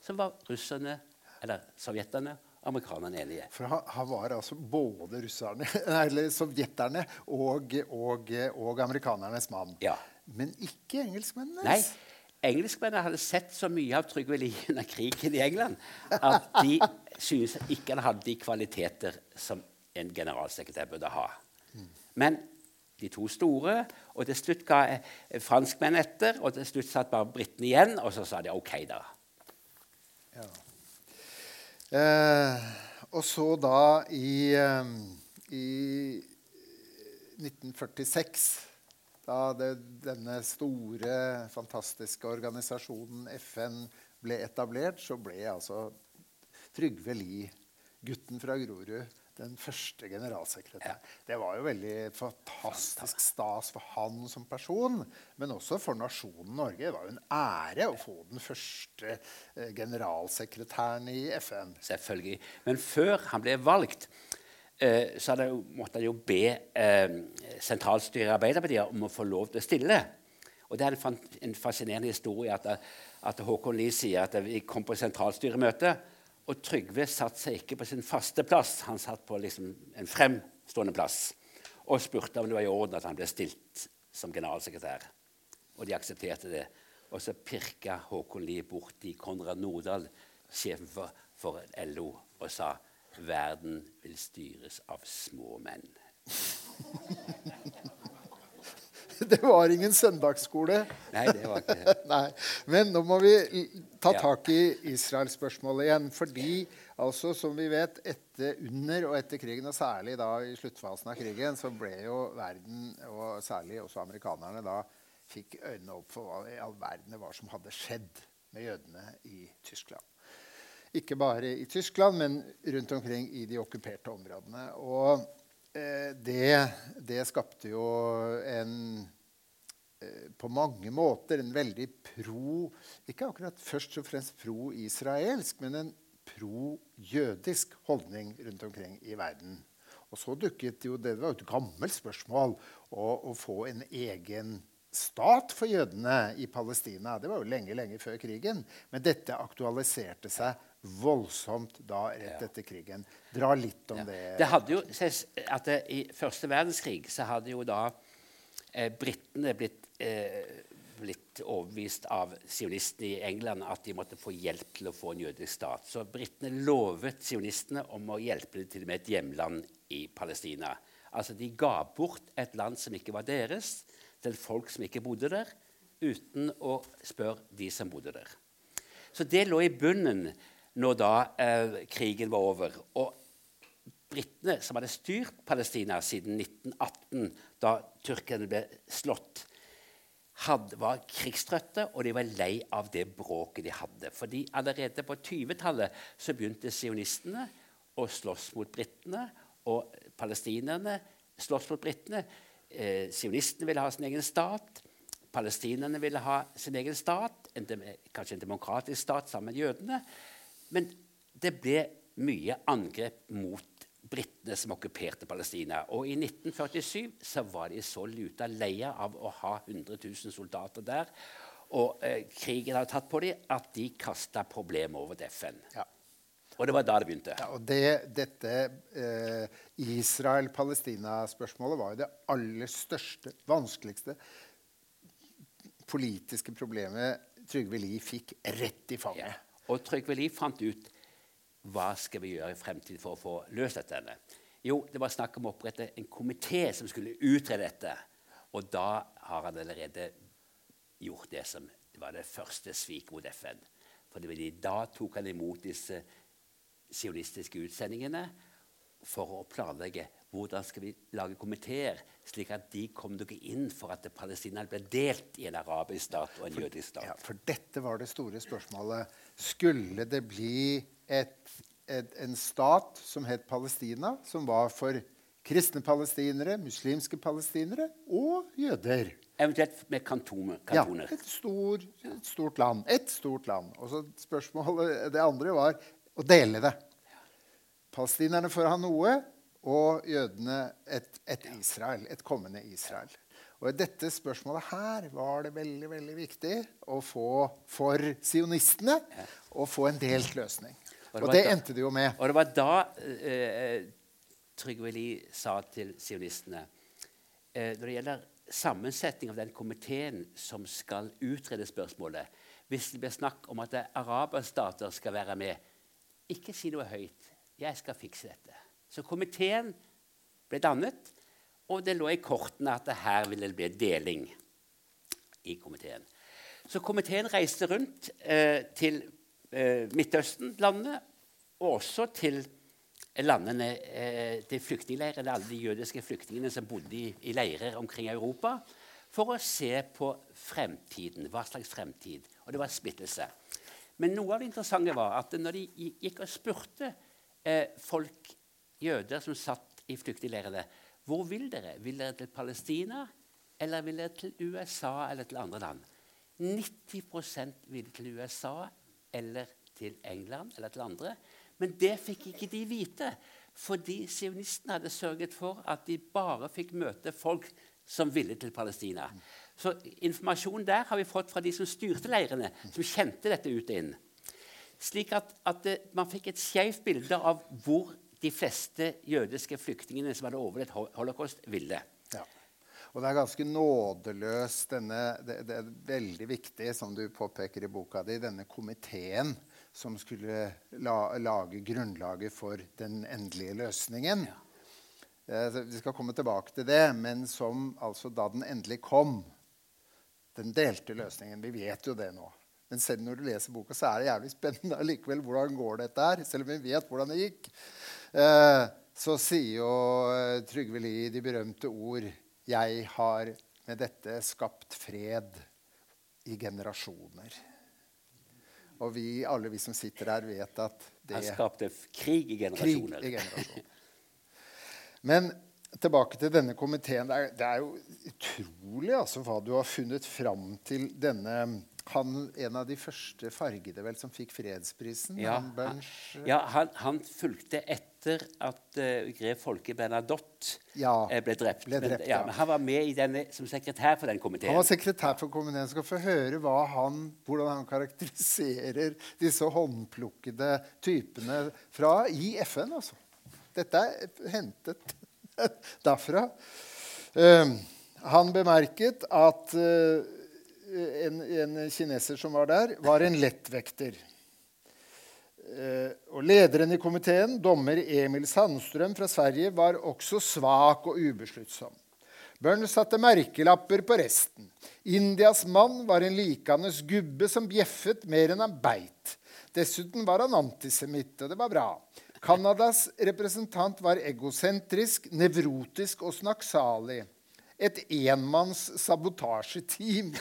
så var russerne, eller sovjeterne amerikanerne enige. For han, han, var altså både russerne, eller sovjeterne og, og, og amerikanernes mann. Ja. Men ikke engelskmennenes. Nei, Engelskmennene hadde sett så mye av Trygve Lie under krigen i England at de syntes ikke han hadde de kvaliteter som en generalsekretær burde ha. Men de to store. Og til slutt ga franskmenn etter, og til slutt satt bare britene igjen. Og så sa de OK, da. Ja. Eh, og så da i, um, i 1946, da det, denne store, fantastiske organisasjonen FN ble etablert, så ble altså Trygve Lie, gutten fra Grorud, den første generalsekretæren. Ja. Det var jo veldig fantastisk stas for han som person, men også for nasjonen Norge. Det var jo en ære å få den første eh, generalsekretæren i FN. Selvfølgelig. Men før han ble valgt, eh, så jo, måtte jeg jo be eh, sentralstyret i Arbeiderpartiet om å få lov til å stille. Og Det er en, en fascinerende historie at, at Håkon Lie sier at vi kom på sentralstyremøte. Og Trygve satte seg ikke på sin faste plass, han satt på liksom en fremstående plass og spurte om det var i orden at han ble stilt som generalsekretær. Og de aksepterte det. Og så pirka Håkon Lie borti Konrad Nordahl, sjefen for, for LO, og sa verden vil styres av små menn. Det var ingen søndagsskole. Nei, det var ikke det. Nei. Men nå må vi ta tak i Israel-spørsmålet igjen. Fordi altså, som vi vet, etter, under og etter krigen, og særlig da i sluttfasen av krigen, så ble jo verden, og særlig også amerikanerne, da fikk øynene opp for hva i all verden det var som hadde skjedd med jødene i Tyskland. Ikke bare i Tyskland, men rundt omkring i de okkuperte områdene. Og eh, det, det skapte jo en eh, på mange måter en veldig pro Ikke akkurat først og fremst pro-israelsk, men en pro-jødisk holdning rundt omkring i verden. Og så dukket jo det, var jo et gammelt spørsmål å, å få en egen stat for jødene i Palestina. Det var jo lenge, lenge før krigen. Men dette aktualiserte seg voldsomt da rett etter krigen. Dra litt om det. Det hadde jo, at I første verdenskrig så hadde jo da eh, britene blitt, eh, blitt overbevist av sionistene i England at de måtte få hjelp til å få en jødisk stat. Så britene lovet sionistene om å hjelpe dem til med et hjemland i Palestina. Altså De ga bort et land som ikke var deres, til folk som ikke bodde der, uten å spørre de som bodde der. Så det lå i bunnen når da eh, krigen var over. Og britene, som hadde styrt Palestina siden 1918, da tyrkerne ble slått, hadde, var krigstrøtte, og de var lei av det bråket de hadde. Fordi allerede på 20-tallet så begynte sionistene å slåss mot britene, og palestinerne slåss mot britene. Eh, sionistene ville ha sin egen stat. Palestinerne ville ha sin egen stat, en kanskje en demokratisk stat sammen med jødene. Men det ble mye angrep mot britene som okkuperte Palestina. Og i 1947 så var de så luta leie av å ha 100 000 soldater der. Og eh, krigen hadde tatt på dem at de kasta problemet over til FN. Ja. Og det var da det begynte. Ja, og det, dette eh, Israel-Palestina-spørsmålet var jo det aller største, vanskeligste politiske problemet Trygve Lie fikk rett i fanget. Ja. Og Trygve Liv fant ut hva skal vi gjøre i fremtiden for å få løst dette. Jo, det var snakk om å opprette en komité som skulle utrede dette. Og da har han allerede gjort det som var det første sviket mot FN. For da tok han imot disse sionistiske utsendingene for å planlegge hvordan skal vi lage komiteer, slik at de kom dere inn for at Palestina ble delt i en arabisk stat og en jødisk stat. Ja, for dette var det store spørsmålet. Skulle det bli et, et, en stat som het Palestina, som var for kristne palestinere, muslimske palestinere og jøder? Eventuelt med kantoner. Ja, et, stor, et stort land. Et stort land. Og så spørsmålet, Det andre var å dele det. Palestinerne får ha noe, og jødene et, et Israel. Et kommende Israel. Og i dette spørsmålet her var det veldig veldig viktig å få for sionistene å få en delt løsning. Og det Og det da- endte det jo med. Og det var da eh, Trygve Lie sa til sionistene eh, Når det gjelder sammensetning av den komiteen som skal utrede spørsmålet Hvis det blir snakk om at er araberstater skal være med, ikke si noe høyt. Jeg skal fikse dette. Så komiteen ble dannet, og det lå i kortene at det her ville det bli deling i komiteen. Så komiteen reiste rundt eh, til eh, Midtøsten-landene, og også til landene, eh, til flyktningleirene, alle de jødiske flyktningene som bodde i, i leirer omkring Europa, for å se på fremtiden. Hva slags fremtid? Og det var splittelse. Men noe av det interessante var at når de gikk og spurte eh, folk, jøder som satt i flyktningleirene, hvor vil dere? Vil dere til Palestina, eller vil dere til USA eller til andre land? 90% ville til USA eller til England eller til andre. Men det fikk ikke de vite, fordi sionistene hadde sørget for at de bare fikk møte folk som ville til Palestina. Så informasjonen der har vi fått fra de som styrte leirene, som kjente dette ut og inn. Slik at, at det, man fikk et skeivt bilde av hvor de fleste jødiske flyktningene som hadde overlevd hol- holocaust, ville. Ja. Og det er ganske nådeløst, denne, det, det er veldig viktig, som du påpeker i boka di, denne komiteen som skulle la, lage grunnlaget for den endelige løsningen. Eh, vi skal komme tilbake til det, men som altså da den endelig kom Den delte løsningen. Vi vet jo det nå. Men selv når du leser boka, så er det jævlig spennende allikevel. Hvordan går dette her? Selv om vi vet hvordan det gikk. Eh, så sier jo eh, Trygve Lie de berømte ord 'Jeg har med dette skapt fred i generasjoner'. Og vi, alle vi som sitter her, vet at det Han skapte krig i generasjoner. Krig i generasjoner. Men tilbake til denne komiteen. Det er, det er jo utrolig altså, hva du har funnet fram til denne han, En av de første fargede vel, som fikk fredsprisen? Ja, han, ja, han, han fulgte etter at uh, grev Folke Bernadotte Ja, eh, ble drept. ble drept, men, ja, men han var med i denne, som sekretær for den komiteen. Han var sekretær for komiteen. Skal få høre hvordan han karakteriserer disse håndplukkede typene fra i FN. Altså. Dette er hentet derfra. Uh, han bemerket at eh, en, en kineser som var der, var en lettvekter. Eh, og lederen i komiteen, dommer Emil Sandstrøm fra Sverige, var også svak og ubesluttsom. Burns satte merkelapper på resten. Indias mann var en likandes gubbe som bjeffet mer enn han beit. Dessuten var han antisemitt, og det var bra. Canadas representant var egosentrisk, nevrotisk og snakksalig. Et enmanns sabotasjeteam.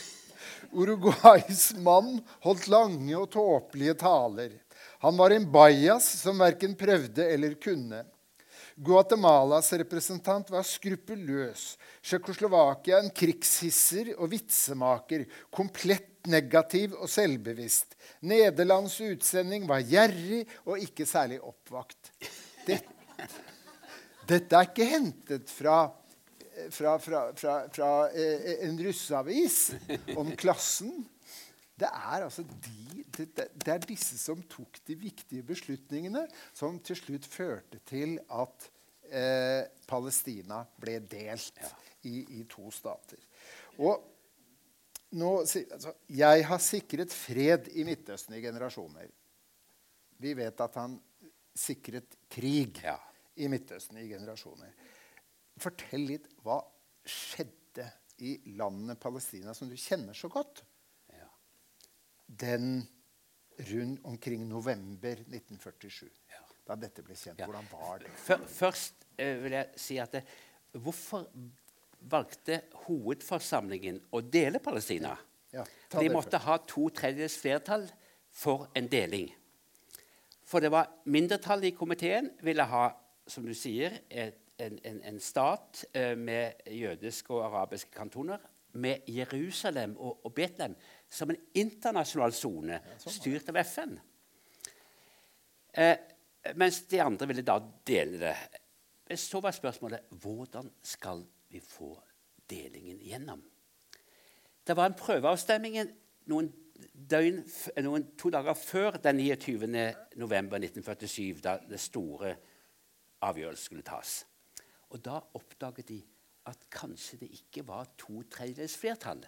Uruguays mann holdt lange og tåpelige taler. Han var en bajas som verken prøvde eller kunne. Guatemalas representant var skruppelløs. Tsjekkoslovakia en krigshisser og vitsemaker. Komplett negativ og selvbevisst. Nederlands utsending var gjerrig og ikke særlig oppvakt. Dette, dette er ikke hentet fra, fra, fra, fra, fra eh, en russeavis om klassen. Det er altså de, det, det er disse som tok de viktige beslutningene, som til slutt førte til at eh, Palestina ble delt i, i, to stater. Og nå, altså, jeg har sikret fred i Midtøsten i generasjoner. Vi vet at han sikret krig Ja. i Midtøsten i generasjoner. Fortell litt hva skjedde i landet Palestina, som du kjenner så godt Ja. den rundt omkring november 1947. Ja. Da dette ble kjent. Hvordan var det? Før, først eh, vil jeg si at det, hvorfor valgte hovedforsamlingen å dele Palestina? Ja, de måtte først. ha to tredjedels flertall for en deling. For det var mindretallet i komiteen ville ha, som du sier, et, en, en, en stat eh, med jødiske og arabiske kantoner, med Jerusalem og, og Betlehem som en internasjonal sone styrt av FN. Eh, mens de andre ville da dele det. Så var spørsmålet hvordan skal vi få delingen gjennom? Det var en prøveavstemning noen, døgn, noen to dager før den 29. november 1947, da det store avgjørelsen skulle tas. Og da oppdaget de at kanskje det ikke var to tredjedels flertall.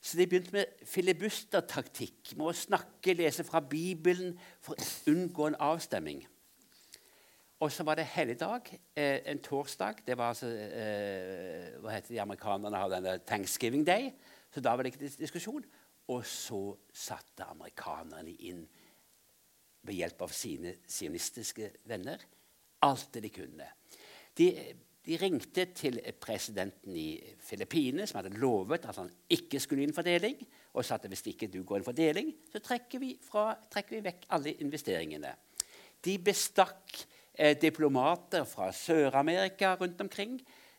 Så de begynte med filibustertaktikk, med å snakke, lese fra Bibelen for å unngå en avstemning. Og så var det helligdag, eh, en torsdag. Det var altså eh, Hva heter de amerikanerne har denne Thanksgiving Day. Så da var det ikke dis- diskusjon. Og så satte amerikanerne inn, ved hjelp av sine sionistiske venner, alt det de kunne. De, de ringte til presidenten i Filippinene, som hadde lovet at han ikke skulle inn for deling, og sa at hvis ikke du går inn for deling, så trekker vi, fra, trekker vi vekk alle investeringene. De bestakk eh, diplomater fra Sør-Amerika rundt omkring.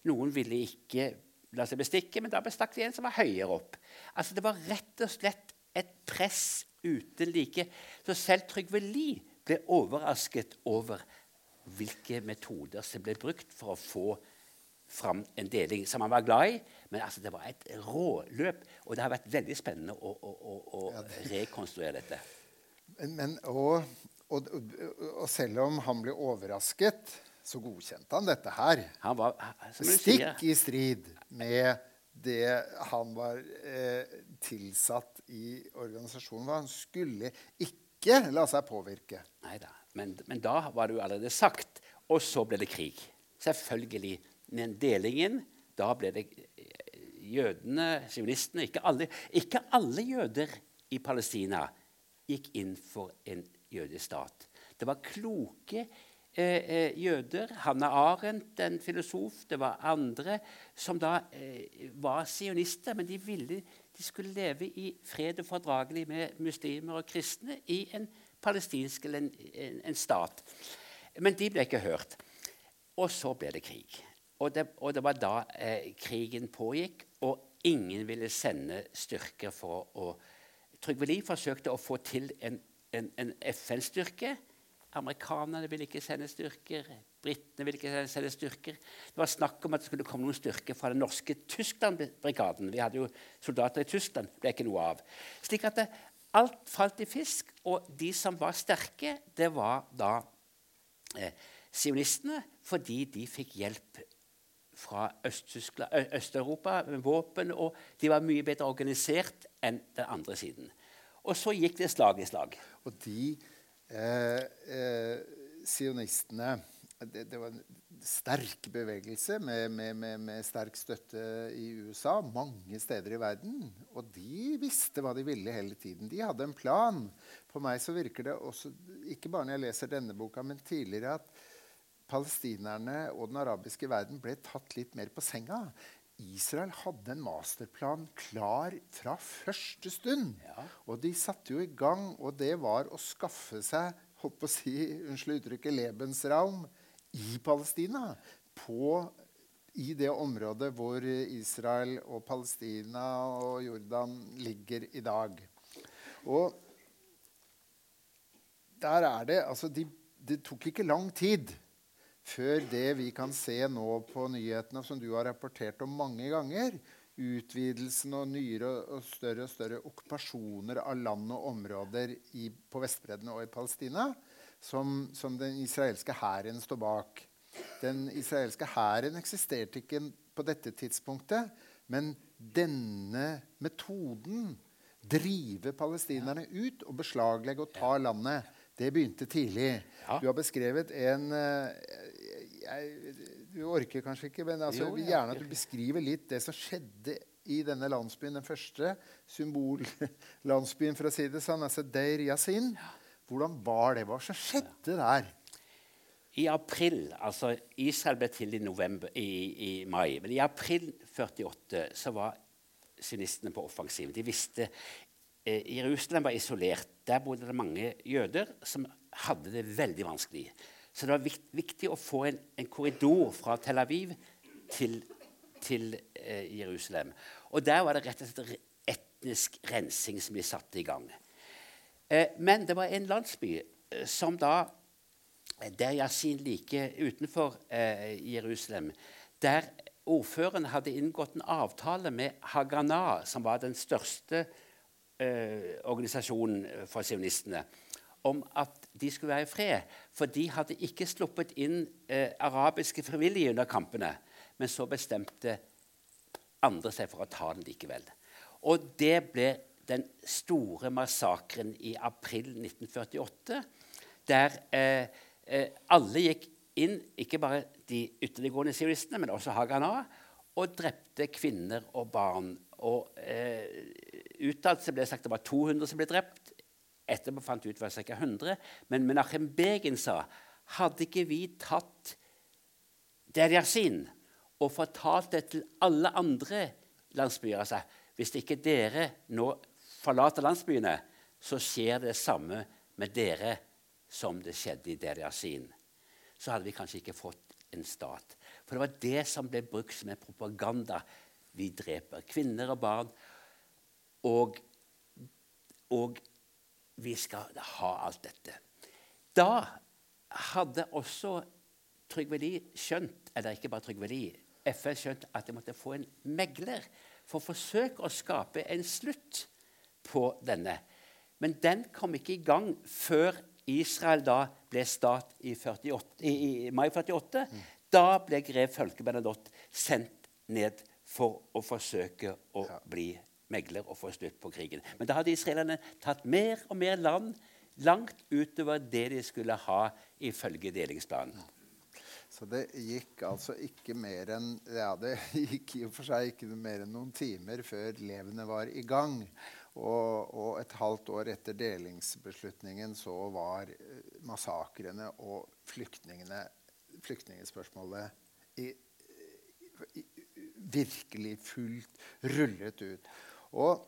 Noen ville ikke la seg bestikke, men da bestakk de en som var høyere opp. Altså, det var rett og slett et press uten like. Så selv Trygve Lie ble overrasket over hvilke metoder som ble brukt for å få fram en deling som han var glad i. Men altså, det var et råløp, og det har vært veldig spennende å, å, å, å rekonstruere dette. Men, men, og, og, og, selv om han ble overrasket, så godkjente han dette her. Han var, Stikk i strid med det han var eh, tilsatt i organisasjonen. Han skulle ikke la seg påvirke. Neida. Men, men da var det jo allerede sagt. Og så ble det krig. Selvfølgelig. Men delingen Da ble det eh, jødene, sionistene ikke alle, ikke alle jøder i Palestina gikk inn for en jødisk stat. Det var kloke eh, eh, jøder. Hanna Arendt, en filosof. Det var andre som da eh, var sionister, men de, ville, de skulle leve i fred og fordragelig med muslimer og kristne i en palestinsk eller en, en, en stat. Men de ble ikke hørt. Og så ble det krig. Og det, og det var da eh, krigen pågikk, og ingen ville sende styrker for å Trygve Lie forsøkte å få til en, en, FN-styrke. Amerikanerne ville ikke sende styrker. Britene ville ikke sende styrker. Det var snakk om at det skulle komme noen styrker fra den norske Tyskland-brigaden. Vi hadde jo soldater i Tyskland. Det ble ikke noe av. Slik at det, alt falt i fisk, og de som var sterke, det var da eh, sionistene, fordi de fikk hjelp fra Øst-Europa med våpen, og de var mye bedre organisert enn den andre siden. Og så gikk det slag i slag. Og de eh, eh, sionistene det, det, var sterk bevegelse med, med, med, med, sterk støtte i USA mange steder i verden. Og de visste hva de ville hele tiden. De hadde en plan. For meg så virker det også, ikke bare når jeg leser denne boka, men tidligere, at palestinerne og den arabiske verden ble tatt litt mer på senga. Israel hadde en masterplan klar fra første stund. Ja. Og de satte jo i gang, og det var å skaffe seg holdt på å si, unnskyld uttrykket, Lebensraum i Palestina. På, I det området hvor Israel og Palestina og Jordan ligger i dag. Og der er det Altså, de, tok ikke lang tid før det vi kan se nå på nyhetene, som du har rapportert om mange ganger, utvidelsen og nyere og større og større okkupasjoner av land og områder i, på Vestbredden og i Palestina, som, som den israelske hæren står bak. Den israelske hæren eksisterte ikke på dette tidspunktet, men denne metoden, drive palestinerne ut og beslaglegge og ta landet, det begynte tidlig. Ja. Du har beskrevet en eh, jeg, Du orker kanskje ikke, men altså, jo, vil gjerne at du beskriver litt det som skjedde i denne landsbyen. Den første symbollandsbyen, for å si det sånn, altså Deir Yasin. Hvordan var det? Hva skjedde der? I april, altså Israel ble til i, november, i, i mai, men i april 48 så var synistene på offensiven. De visste eh, Jerusalem var isolert. Der bodde det mange jøder som hadde det veldig vanskelig. Så det var viktig å få en, en korridor fra Tel Aviv til, til eh, Jerusalem. Og der var det rett og slett etnisk rensing som de satte i gang. Eh, men det var en landsby eh, som da eh, Der Yasin like utenfor Jerusalem, der ordføreren hadde inngått en avtale med Haganah, som var den største organisasjonen for sionistene om at de skulle være i fred. For de hadde ikke sluppet inn arabiske frivillige under kampene. Men så bestemte andre seg for å ta den likevel. Og det ble den store massakren i april 1948, der eh, eh, alle gikk inn, ikke bare de ytterliggående sionistene, men også Haganah, og drepte kvinner og barn. Og eh, Utad ble det sagt det var 200 som ble drept. Etterpå fant vi ut var ca. 100. Men Menachem Begin sa hadde ikke vi tatt Deryasin og fortalt det til alle andre landsbyer altså, Hvis ikke dere nå forlater landsbyene, så skjer det samme med dere som det skjedde i Deryasin. Så hadde vi kanskje ikke fått en stat. For det var det som ble brukt som en propaganda. Vi dreper kvinner og barn. Og, og vi skal ha alt dette. Da hadde også Trygve Lie skjønt, eller ikke bare Trygve Lie, FN skjønt at de måtte få en megler for å forsøke å skape en slutt på denne. Men den kom ikke i gang før Israel da ble stat i, 48, i, i mai 48. Mm. Da ble grev Følke Bernadotte sendt ned for å forsøke å ja. bli megler og få slutt på krigen. Men da hadde israelerne tatt mer og mer land Langt utover det de skulle ha ifølge delingsplanen. Så det gikk altså ikke mer enn ja, det gikk i og for seg ikke mer enn noen timer før levende var i gang. Og, og, et halvt år etter delingsbeslutningen så var eh, massakrene og flyktningspørsmålet i, i, virkelig fullt rullet ut. Og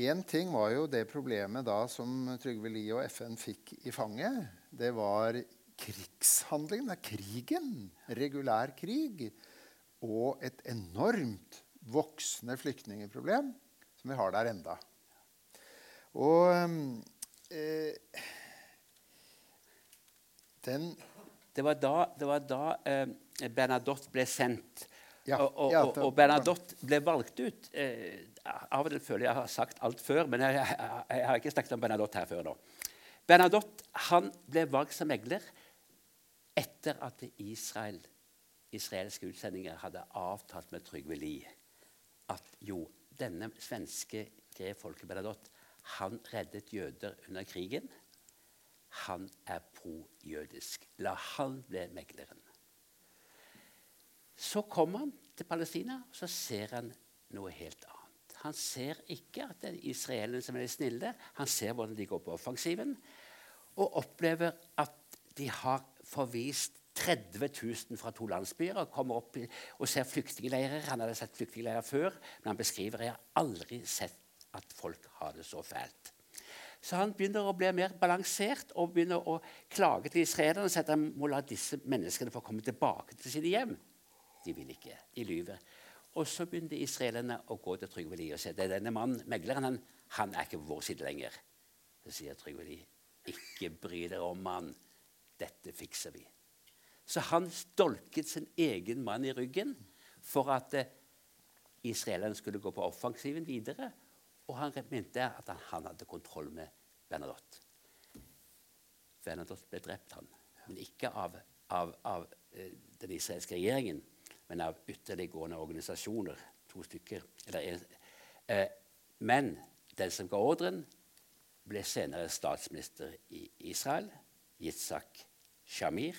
én ting var jo det problemet da som Trygve Lie og FN fikk i fanget. Det var krigshandlingen, krigen. Regulær krig. Og et enormt voksende flyktningeproblem som vi har der enda. Og eh, den Det var da, det var da eh, Bernadotte ble sendt. Ja, og, og, ja, og, Bernadotte ble valgt ut. Eh, av og til føler jeg har sagt alt før, men jeg, jeg, jeg har ikke snakket om Bernadotte her før nå. Bernadotte han ble valgt som megler etter at Israel, israelske utsendinger hadde avtalt med Trygve Lie at jo, denne svenske grev Folke Bernadotte han reddet jøder under krigen. Han er pro-jødisk. La han bli megleren. Så kommer han til Palestina, og så ser han noe helt annet. Han ser ikke at det er israelerne som er de snille. Han ser hvordan de går på offensiven, og opplever at de har forvist 30 000 fra to landsbyer og kommer opp og ser flyktningleirer. Han hadde sett flyktningleirer før, men han beskriver jeg har aldri sett at folk har det så fælt. Så han begynner å bli mer balansert og begynner å klage til israelerne og si at han må la disse menneskene få komme tilbake til sine hjem. De vil ikke. De lyver. Og så begynte israelerne å gå til Trygve Lie og si at denne mannen, megleren han, han er ikke på vår side lenger. Så sier Trygve Lie ikke bry dere om han. Dette fikser vi. Så han stolket sin egen mann i ryggen for at eh, israelerne skulle gå på offensiven videre. Og han mente at han hadde kontroll med Bernadotte. Bernadotte ble drept, han. Men ikke av, av, av eh, den israelske regjeringen, men av ytterliggående organisasjoner. To stykker. Eller, eh, men den som ga ordren, ble senere statsminister i Israel, Yitzhak Shamir.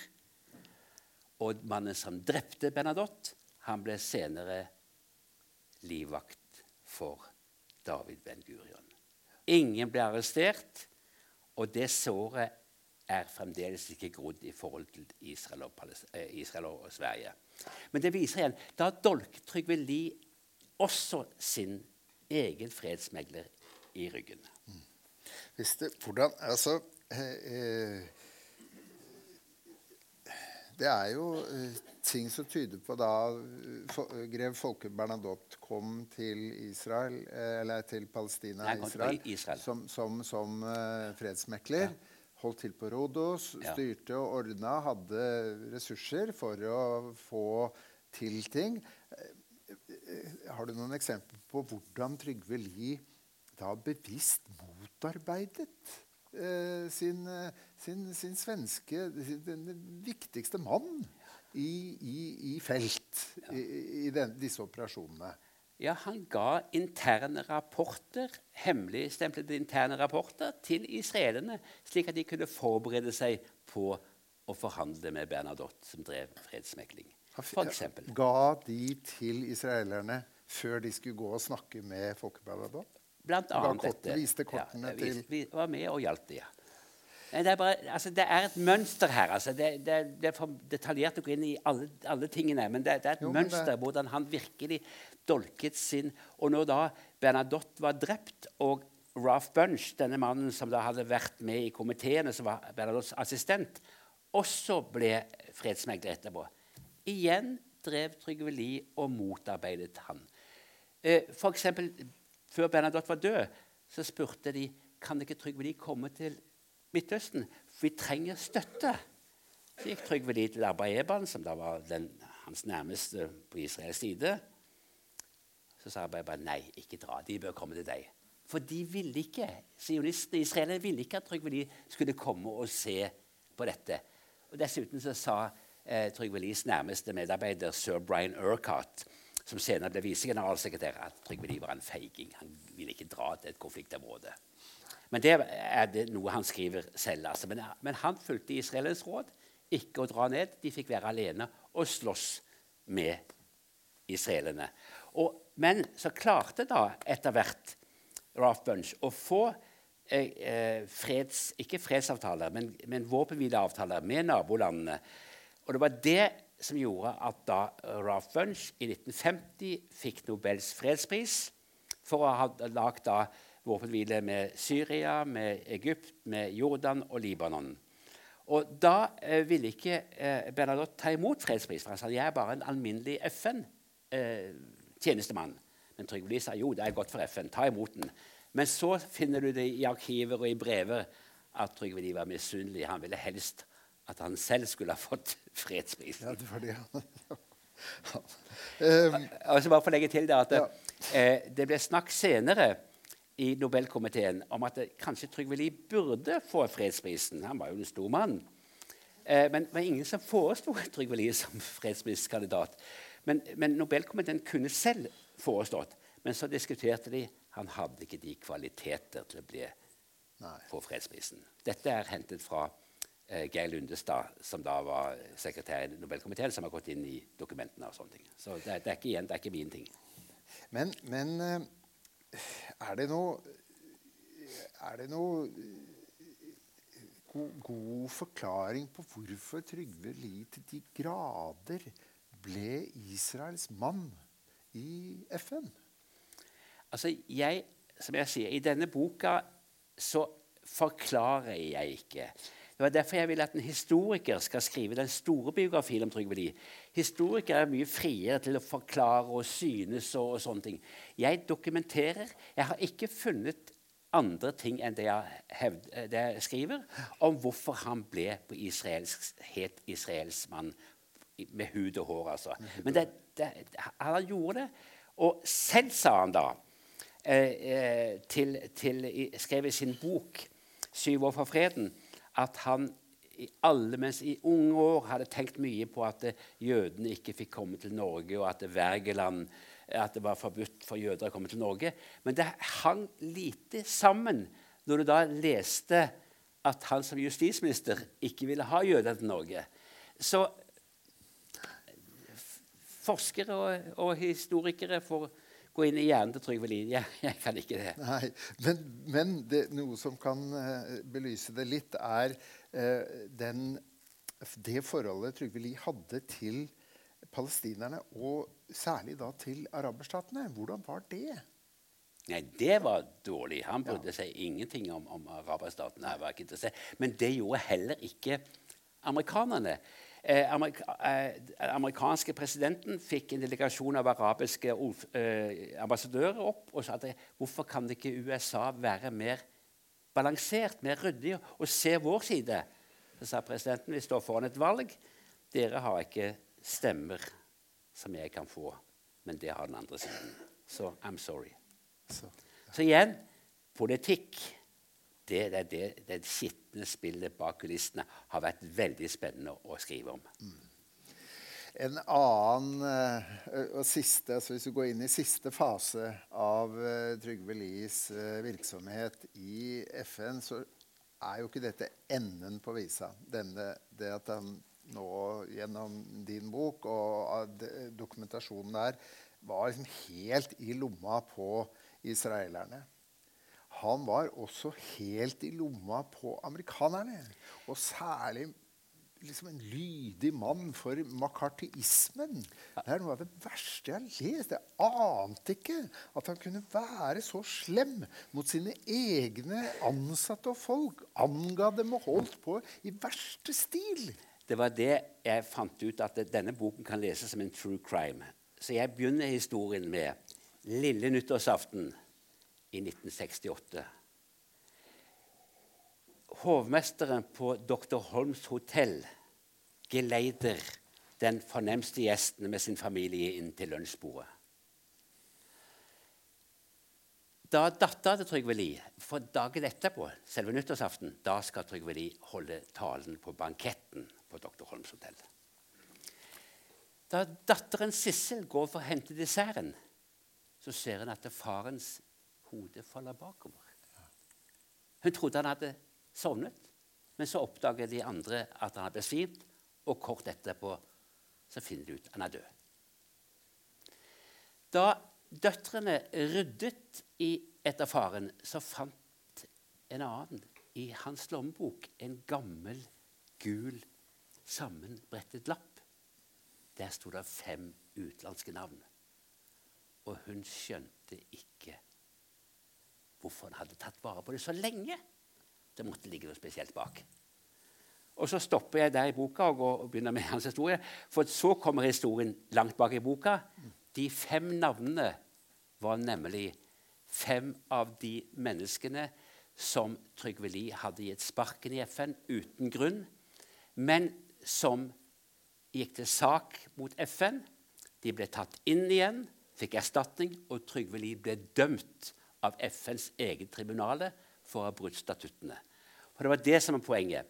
Og mannen som drepte Bernadotte, han ble senere livvakt for David Ben-Gurion. Ingen ble arrestert, og det såret er fremdeles ikke grodd i forhold til Israel og, eh, Israel og, Sverige. Men det viser igjen da dolk Trygve Lie også sin egen fredsmegler i ryggen. Mm. Det, hvordan, altså, eh, eh det er jo uh, ting som tyder på da uh, grev Folke Bernadotte kom til Israel, eller til Palestina Nei, Israel, Israel, som, som, som fredsmekler. Ja. Holdt til på Rodos, styrte og ordna, hadde ressurser for å få til ting. Har du noen eksempler på hvordan Trygve Lie da bevisst motarbeidet Eh, sin, eh, sin, sin, svenske Den viktigste mann i, i, i felt ja. i, i den, disse operasjonene. Ja, Han ga interne rapporter, hemmeligstemplede interne rapporter til israelerne, slik at de kunne forberede seg på å forhandle med Bernadotte, som drev fredsmekling. For eksempel. Ga de til israelerne før de skulle gå og snakke med Folkebernadotte? Blant annet kort, dette. Viste kortene ja, vi, vi var med og hjalp dem. Det er, bare, altså, det er et mønster her. Altså. Det, det, det, er for detaljert å gå inn i alle, alle tingene. Men det, det er et jo, mønster hvordan han virkelig dolket sin Og når da Bernadotte var drept, og Ralph Bunch, denne mannen som da hadde vært med i komiteene, som var Bernadottes assistent, også ble fredsmegler etterpå. Igjen drev Trygve Lie og motarbeidet han. Eh, for eksempel, før Bernadotte var død, så spurte de kan ikke Trygve Lie komme til Midtøsten. For vi trenger støtte. Så gikk Trygve Lie til Eban, som da var den, hans nærmeste på Israels side. Så sa Arba Eban nei, ikke dra. De bør komme til deg. For de ville ikke, sionistene israelerne ville ikke at Trygve Lie skulle komme og se på dette. Og Dessuten så sa eh, Trygve Lies nærmeste medarbeider sir Brian Urquhart som senere ble visegeneralsekretær, at Trygve Lie var en feiging. Han ville ikke dra til et konfliktområde. Men det er det noe han skriver selv. Altså. Men, men, han fulgte Israelens råd ikke å dra ned. De fikk være alene og slåss med israelerne. Men så klarte da etter hvert Ralph Bunch å få eh, eh, freds, ikke fredsavtaler, men, men våpenhvileavtaler med nabolandene. Og det var det som gjorde at da Ralph Bunch i 1950 fikk Nobels fredspris for å ha lagd våpenhvile med Syria, med Egypt, med Jordan og Libanon. Og Da eh, ville ikke eh, Bernadotte ta imot fredspris, For han sa jeg er bare en alminnelig FN-tjenestemann. Eh, Men Trygve Lie sa jo, det er godt for FN, ta imot den. Men så finner du det i arkiver og i brever at Trygve Lie var misunnelig. Han ville helst at han selv skulle ha fått fredsprisen. Ja, det var det. um, og så bare for å legge til det at ja. eh, det ble snakk senere i Nobelkomiteen om at kanskje Trygve Lie burde få fredsprisen. Han var jo en stor mann. Eh, men det var ingen som foreslo Trygve Lie som fredspriskandidat. Men, men Nobelkomiteen kunne selv foreslått. Men så diskuterte de. Han hadde ikke de kvaliteter til å bli, få fredsprisen. Dette er hentet fra eh, Geir Lundestad, som da var sekretær i Nobelkomiteen, som har gått inn i dokumentene. og sånne ting. Så det, det, er ikke igjen, det er ikke min ting. Men, men eh, er det noe Er det noe god, god forklaring på hvorfor Trygve Lie til de grader ble Israels mann i FN? Altså, jeg, som jeg sier, I denne boka så forklarer jeg ikke. Det var derfor jeg ville at en historiker skal skrive den store biografien om Trygve Lie. Historikere er mye friere til å forklare og synes og, og, sånne ting. Jeg dokumenterer. Jeg har ikke funnet andre ting enn det jeg, hevd, det jeg skriver, om hvorfor han ble på israelsk, het israelsk mann med hud og hår. altså. Men det, det, han gjorde det. Og selv sa han da, eh, eh til, til, skrev i sin bok 'Syv år for freden' at han i alle mens i unge år hadde tenkt mye på at jødene ikke fikk komme til Norge, og at Wergeland at det var forbudt for jøder å komme til Norge. Men det hang lite sammen når du da leste at han som justisminister ikke ville ha jøder til Norge. Så forskere og, og historikere får gå inn i hjernen til Trygve Lien. Jeg, jeg, kan ikke det. Nei, Men, men det, noe som kan uh, belyse det litt, er uh, den, det forholdet Trygve Lie hadde til palestinerne, og særlig da til araberstatene. Hvordan var det? Nei, det var dårlig. Han brydde ja. seg ingenting om, om araberstatene. Men det gjorde heller ikke amerikanerne. Eh, amerika, eh, amerikanske presidenten fikk en delegasjon av arabiske eh, ambassadører opp og sa at hvorfor kan ikke USA være mer balansert, mer ryddig og se vår side? Så sa presidenten vi står foran et valg. Dere har ikke stemmer som jeg kan få, men det har den andre siden. Så I'm sorry. Så, ja. Så igjen politikk det, det, det, det skitne spillet bak kulissene har vært veldig spennende å skrive om. Mm. En annen eh, og siste, altså Hvis vi går inn i siste fase av uh, Trygve Lies uh, virksomhet i FN, så er jo ikke dette enden på visa. Denne, det at han nå gjennom din bok og dokumentasjonen der var liksom helt i lomma på israelerne han var også helt i lomma på amerikanerne. Og særlig liksom en lydig mann for makartismen. Det er noe av det verste jeg har lest. Jeg ante ikke at han kunne være så slem mot sine egne ansatte og folk. Anga dem og holdt på i verste stil. Det var det jeg fant ut, at denne boken kan leses som en true crime. Så jeg begynner historien med lille nyttårsaften i 1968. Hovmesteren på Dr. Holms hotell geleider den fornemste gjesten med sin familie inn til lunsjbordet. Da dattera til Trygve Lie For dagen etterpå, selve nyttårsaften, da skal Trygve Lie holde talen på banketten på Dr. Holms hotell. Da datteren Sissel går for å hente desserten, så ser hun at farens hodet faller bakover. Hun trodde han hadde sovnet, men så oppdager de andre at han hadde besvimt, og kort etterpå så finner de ut han er død. Da døtrene ryddet i etter faren, så fant en annen i hans lommebok en gammel, gul, sammenbrettet lapp. Der sto det fem utenlandske navn. Og hun skjønte ikke hvorfor han hadde tatt vare på det så lenge. Det måtte ligge noe spesielt bak. Og Så stopper jeg der i boka og, går, og begynner med hans historie. For så kommer historien langt bak i boka. De fem navnene var nemlig fem av de menneskene som Trygve Lie hadde gitt sparken i FN uten grunn, men som gikk til sak mot FN. De ble tatt inn igjen, fikk erstatning, og Trygve Lie ble dømt av FNs eget tribunale for å ha brutt statuttene. For Det var det som var poenget.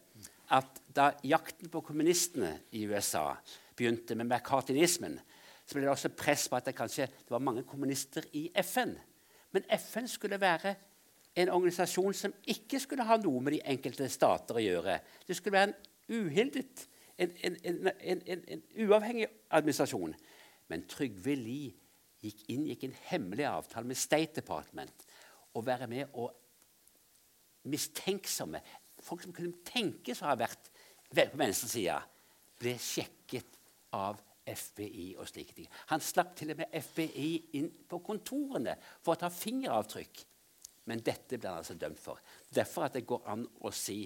At Da jakten på kommunistene i USA begynte med merkatinismen, så ble det også press på at det kanskje det var mange kommunister i FN. Men FN skulle være en organisasjon som ikke skulle ha noe med de enkelte stater å gjøre. Det skulle være en uhildet, en, en, en, en uavhengig administrasjon. Men Trygve Lie gikk inngikk en hemmelig avtale med State Department å være med og mistenksomme Folk som kunne tenkes å ha vært på venstresida, ble sjekket av FBI og slike ting. Han slapp til og med FBI inn på kontorene for å ta fingeravtrykk. Men dette ble han altså dømt for. Derfor at det går an å si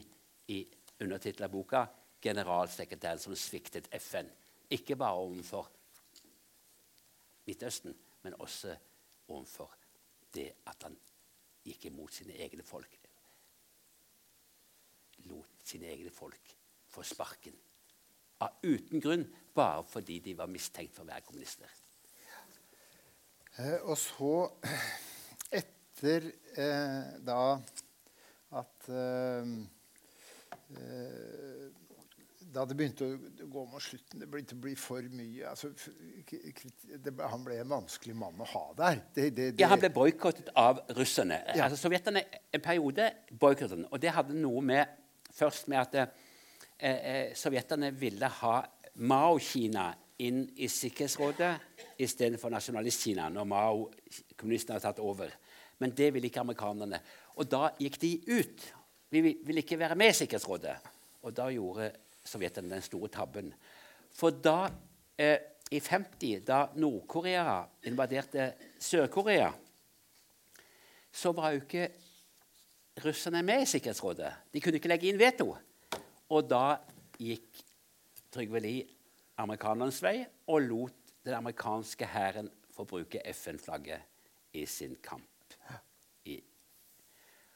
i undertittelen av boka 'Generalsekretæren som sviktet FN'. Ikke bare overfor Midtøsten, men også overfor det at han gikk imot sine egne folk. Lot sine egne folk få sparken. Av uten grunn, bare fordi de var mistenkt for å være kommunister. Eh, og så, etter eh, da at eh, eh da det begynte å gå mot slutten, det begynte å bli for mye altså, det, Han ble en vanskelig mann å ha der. Det, det, ja, Han ble boikottet av russerne. Ja. Altså, Sovjeterne en periode boikottet Og det hadde noe med først med at eh, eh sovjeterne ville ha Mao-Kina inn i Sikkerhetsrådet istedenfor Nasjonalist-Kina, når Mao, kommunistene hadde tatt over. Men det ville ikke amerikanerne. Og da gikk de ut. Vi ville ikke være med i Sikkerhetsrådet. Og da gjorde sovjeterne den store tabben. For da, eh, i 50, da Nord-Korea invaderte Sør-Korea, så var jo ikke russerne med i Sikkerhetsrådet. De kunne ikke legge inn veto. Og da gikk Trygve Lie amerikanernes vei og lot den amerikanske hæren få bruke FN-flagget i sin kamp. I.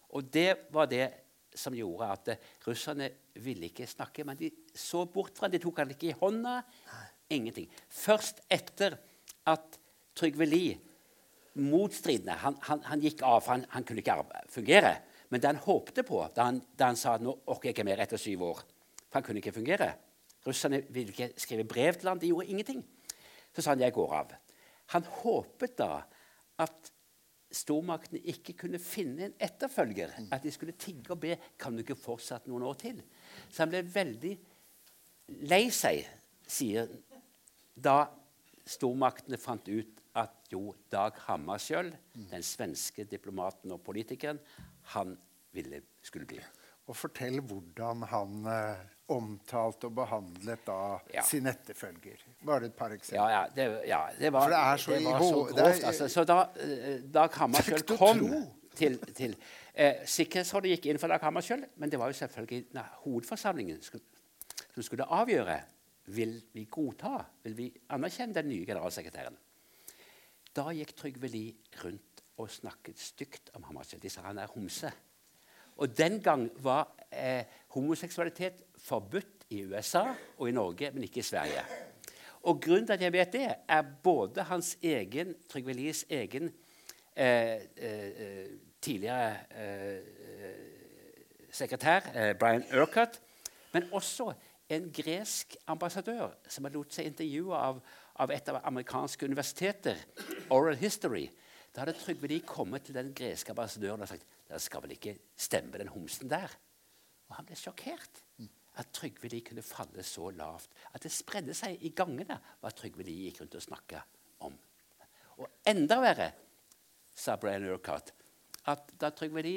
Og det var det som gjorde at uh, russerne ville ikke snakke. Men de så bort fra De tok han ikke i hånda. Ingenting. Først etter at Trygve Lie motstridende han, han, han, gikk av, for han, han kunne ikke fungere. Men det han håpte på da han, da han sa nå orker jeg ikke mer etter syv år For han kunne ikke fungere. Russerne ville ikke skrive brev til ham. De gjorde ingenting. Så sa han jeg går av. Han håpet da at stormaktene ikke kunne finne en etterfølger. At de skulle tigge og be kan du ikke fortsette noen år til. Så han ble veldig lei seg, sier da stormaktene fant ut at jo, Dag Hammarskjöld, den svenske diplomaten og politikeren, han ville, skulle bli. Og fortell hvordan han eh, omtalt og behandlet da ja. sin etterfølger. Bare et par eksempler. Ja, ja, det, ja, det var, For det er så, det var så grovt. Altså. Så da, da Kammersjøl kom til, til eh, Sikkerhetsrådet gikk inn for Dag Kammersjøl, men det var jo selvfølgelig nei, hovedforsamlingen som skulle avgjøre vil vi godta, vil vi anerkjenne den nye generalsekretæren. Da gikk Trygve Lie rundt og snakket stygt om Hammarskjöld. De sa han er homse. Og den gang var eh, homoseksualitet forbudt i USA og i Norge, men ikke i Sverige. Og Grunnen til at jeg vet det, er både hans egen, Trygve Lies egen eh, eh, tidligere eh, sekretær, eh, Brian Urquhart, men også en gresk ambassadør som har lot seg intervjue av, av, et av amerikanske universiteter, Oral History. Da hadde Trygve de kommet til den greske ambassadøren og sagt Det skal vel ikke stemme, den homsen der? Og han ble sjokkert. At Trygve de kunne falle så lavt. At det spredde seg i gangene hva Trygve de gikk rundt og snakka om. Og enda verre, sa Brian Urquhart, at da Trygve de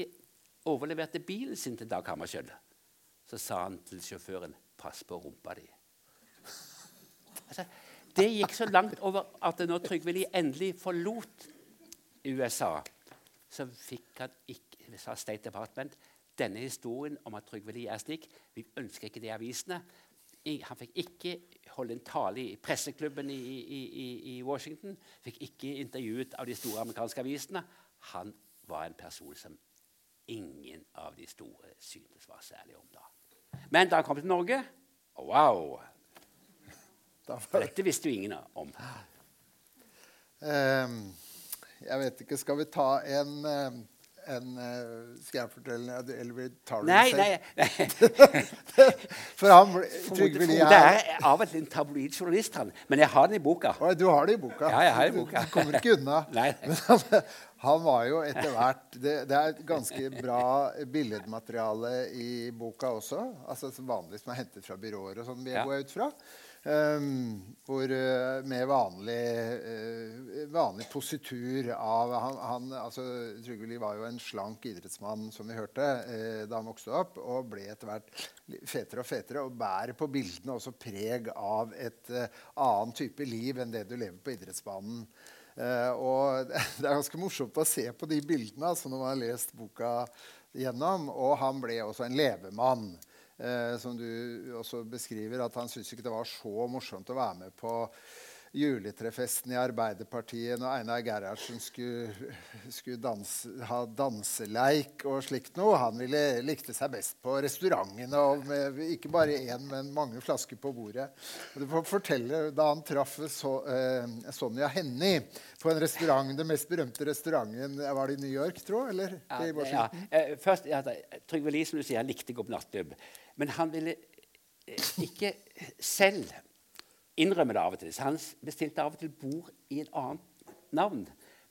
overleverte bilen sin til Dag Hammarskjöld, så sa han til sjåføren 'pass på rumpa di'. Altså, det gikk så langt over at når Trygve Lie endelig forlot USA, så fikk han ikke sa State Department denne historien om at Trygve Lie er slik. Vi ønsker ikke det i avisene. Han fikk ikke holde en tale i presseklubben i, i, i, i Washington. Fikk ikke intervjuet av de store amerikanske avisene. Han var en person som ingen av de store syntes var særlig om da. Men da han kom til Norge Wow! Dette visste jo ingen om. Um, jeg vet ikke Skal vi ta en um en uh, Skal jeg fortelle Eller vi tar du nei, selv? Nei, nei. For han Trygve Lie er av og til en tabloid journalist, han. Men jeg har den i boka. Å, du har det i boka? Ja, jeg har det i boka. Du, du kommer ikke unna. nei. Men han, han, var jo etter hvert det, det, er et ganske bra billedmateriale i boka også. Altså Som vanlig som er hentet fra byråer og sånn, vi ja. går ut fra. Um, hvor, uh, med vanlig, uh, vanlig positur av han, han, altså, Trygve var jo en slank idrettsmann, som vi hørte, uh, da han vokste opp, og ble etter hvert fetere og fetere, og bærer på bildene også preg av et annen type liv enn det du lever på idrettsbanen. og Det er ganske morsomt å se på de bildene altså, når man har lest boka gjennom. Og han ble også en levemann. Eh, som du også beskriver, at han syntes ikke det var så morsomt å være med på juletrefesten i Arbeiderpartiet når Einar Gerhardsen skulle, skulle danse, ha danseleik og slikt noe. Han ville, likte seg best på restaurantene, og med, ikke bare én, men mange flasker på bordet. Og du får fortelle Da han traff so, eh, Sonja Hennie på en restaurant, den mest berømte restauranten Var det i New York, tro? Eller ja, i Ja. Eh, først, ja, Trygve Lie, som du sier, likte å gå på nattklubb. Men han ville eh, ikke selv innrømme det av og til. Så han bestilte av og til bord i et annet navn.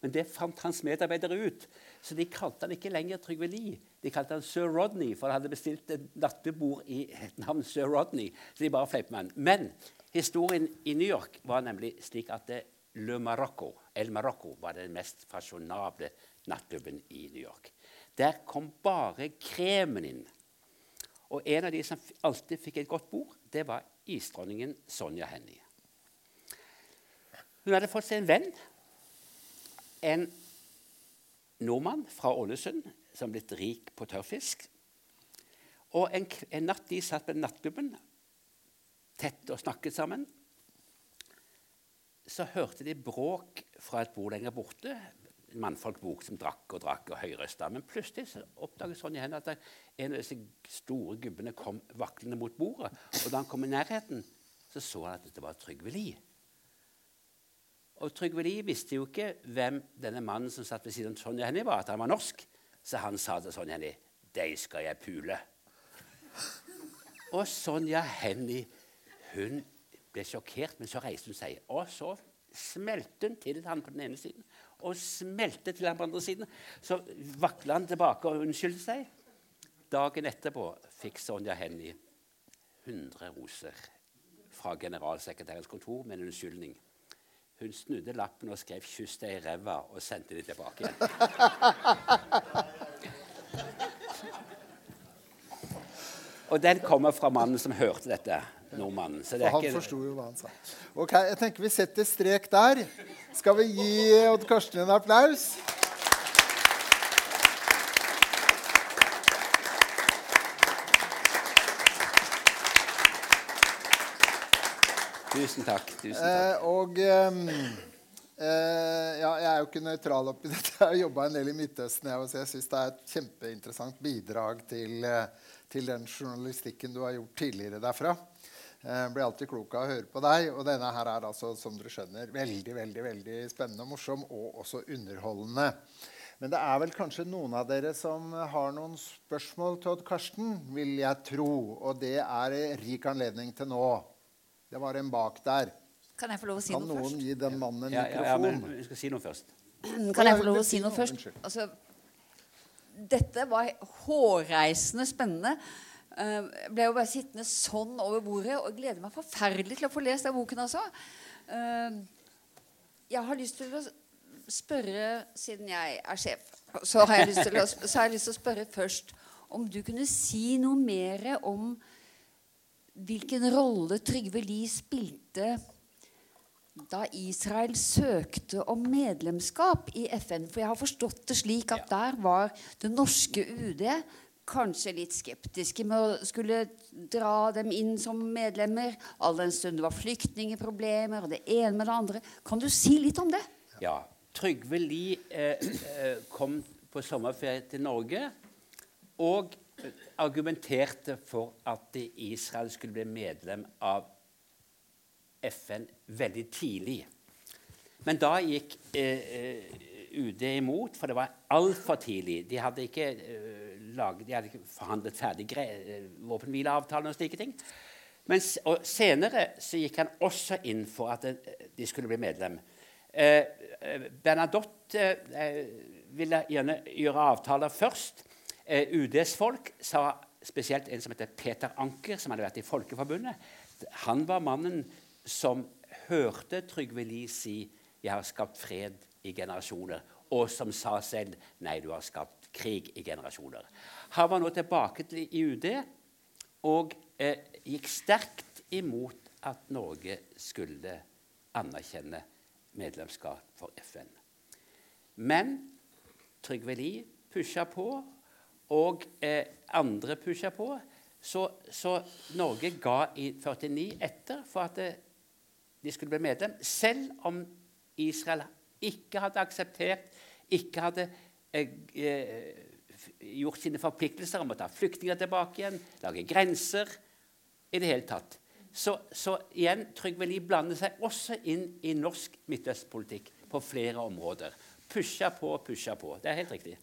Men det fant hans medarbeidere ut. Så de kalte han ikke lenger Trygve Lie. De kalte han Sir Rodney, for han hadde bestilt et nattebord i et navn Sir Rodney. Så de bare fleip med han. Men historien i New York var nemlig slik at det, Le Marocco, El Marocco var den mest fasjonable nattklubben i New York. Der kom bare kremen inn. Og en av de som alltid fikk et godt bord, det var isdronningen Sonja Hennie. Hun hadde fått seg en venn, en nordmann fra Ålesund som blitt rik på tørrfisk. Og en, en natt de satt på nattklubben tett og snakket sammen, så hørte de bråk fra et bord lenger borte mannfolkbok som drakk og drakk og høyrøsta. Men plutselig så oppdaget Sonja henne at en av disse store gubbene kom vaklende mot bordet. Og da han kom i nærheten, så så han at det var Trygve Lie. Og Trygve Lie visste jo ikke hvem denne mannen som satt ved siden av Sonja Hennie, var. At han var norsk. Så han sa til Sonja Hennie 'Deg skal jeg pule'. Og Sonja Hennie hun ble sjokkert, men så reiste hun seg. Og så smelte hun til han på den ene siden og smelte til ham på andre siden. Så vakla han tilbake og unnskyldte seg. Dagen etterpå fikk Sonja Hennie 100 roser fra generalsekretærens kontor med en unnskyldning. Hun snudde lappen og skrev 'kyss deg i ræva' og sendte dem tilbake igjen. og den kommer fra mannen som hørte dette nordmannen. Så det han ikke... forsto jo hva han sa. Ok, Jeg tenker vi setter strek der. Skal vi gi Odd Karsten en applaus? Tusen takk. Tusen takk. Eh, og um, eh, ja, Jeg er jo ikke nøytral oppi dette. Jeg har jobba en del i Midtøsten. Jeg, så jeg syns det er et kjempeinteressant bidrag til, eh, til den journalistikken du har gjort tidligere derfra. Jeg blir alltid klok av å høre på deg. Og denne her er altså, som dere skjønner, veldig veldig, veldig spennende og morsom, og også underholdende. Men det er vel kanskje noen av dere som har noen spørsmål til Odd Karsten, vil jeg tro. Og det er rik anledning til nå. Det var en bak der. Kan jeg få lov å si kan noe først? Kan noen gi den mannen en ja, mikrofon? Ja, ja, men vi skal si noe først. Kan jeg få lov å si noe først? Altså, dette var hårreisende spennende. Uh, ble jo bare sittende sånn over bordet og gleder meg forferdelig til å få lest den boken. altså. Jeg har lyst til å spørre, siden jeg er sjef, så har jeg lyst til å, jeg lyst til å spørre først om du kunne si noe mer om hvilken rolle Trygve Lie spilte da Israel søkte om medlemskap i FN. For jeg har forstått det slik at der var det norske UD kanskje litt skeptiske med å skulle dra dem inn som medlemmer, all den stund det var flyktningeproblemer og det ene med det andre. Kan du si litt om det? Ja. Trygve Lie eh, eh kom på sommerferie til Norge og argumenterte for at Israel skulle bli medlem av FN veldig tidlig. Men da gikk eh, eh UD imot, for det var altfor tidlig. De hadde ikke, uh, laget, de hadde forhandlet ferdig uh, våpenhvileavtalen og slike ting. Men og senere så gikk han også inn for at de skulle bli medlem. Eh, Bernadotte ville gjerne gjøre avtaler først. UDs folk sa spesielt en som heter Peter Anker, som hadde vært i Folkeforbundet. Han var mannen som hørte Trygve Lie si 'Jeg har skapt fred i generasjoner', og som sa selv 'Nei, du har skapt krig i generasjoner'. Han var nå tilbake til UD og eh, gikk sterkt imot at Norge skulle anerkjenne medlemskap for FN. Men Trygve Lie pusha på, og eh, andre pusha på. Så, så, Norge ga i 49 etter for at det, de skulle bli medlem, selv om Israel ikke hadde akseptert, ikke hadde eh, eh, gjort sine forpliktelser om å ta flyktninger tilbake igjen, lage grenser i det hele tatt. Så, så igjen, Trygve Lie blander seg også inn i norsk midtøstpolitikk på flere områder. Pusha på, pusha på. Det er helt riktig.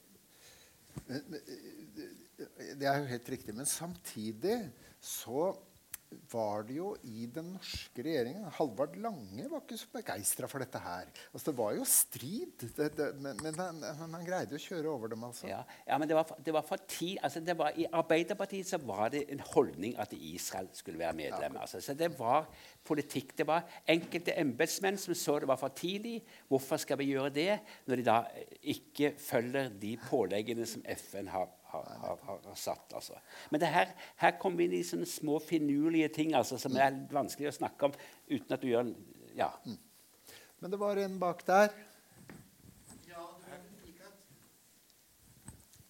Det er jo helt riktig. Men samtidig så var det jo i den norske regjeringen Halvard Lange var ikke så begeistra for dette her. Altså, det var jo strid, det, det, men, men han, han, greide å kjøre over dem. altså. Ja, ja men det var, det var for tid, altså det var, I Arbeiderpartiet så var det en holdning at Israel skulle være medlem. Ja. Altså, så det var politikk. Det var enkelte embetsmenn som så det var for tidlig. Hvorfor skal vi gjøre det når de da ikke følger de påleggene som FN har har, har, har satt. Altså. Men her, her kommer vi inn i sånne små finurlige ting altså, som er vanskelig å snakke om uten at du gjør ja. Mm. Men det var en bak der. Ja,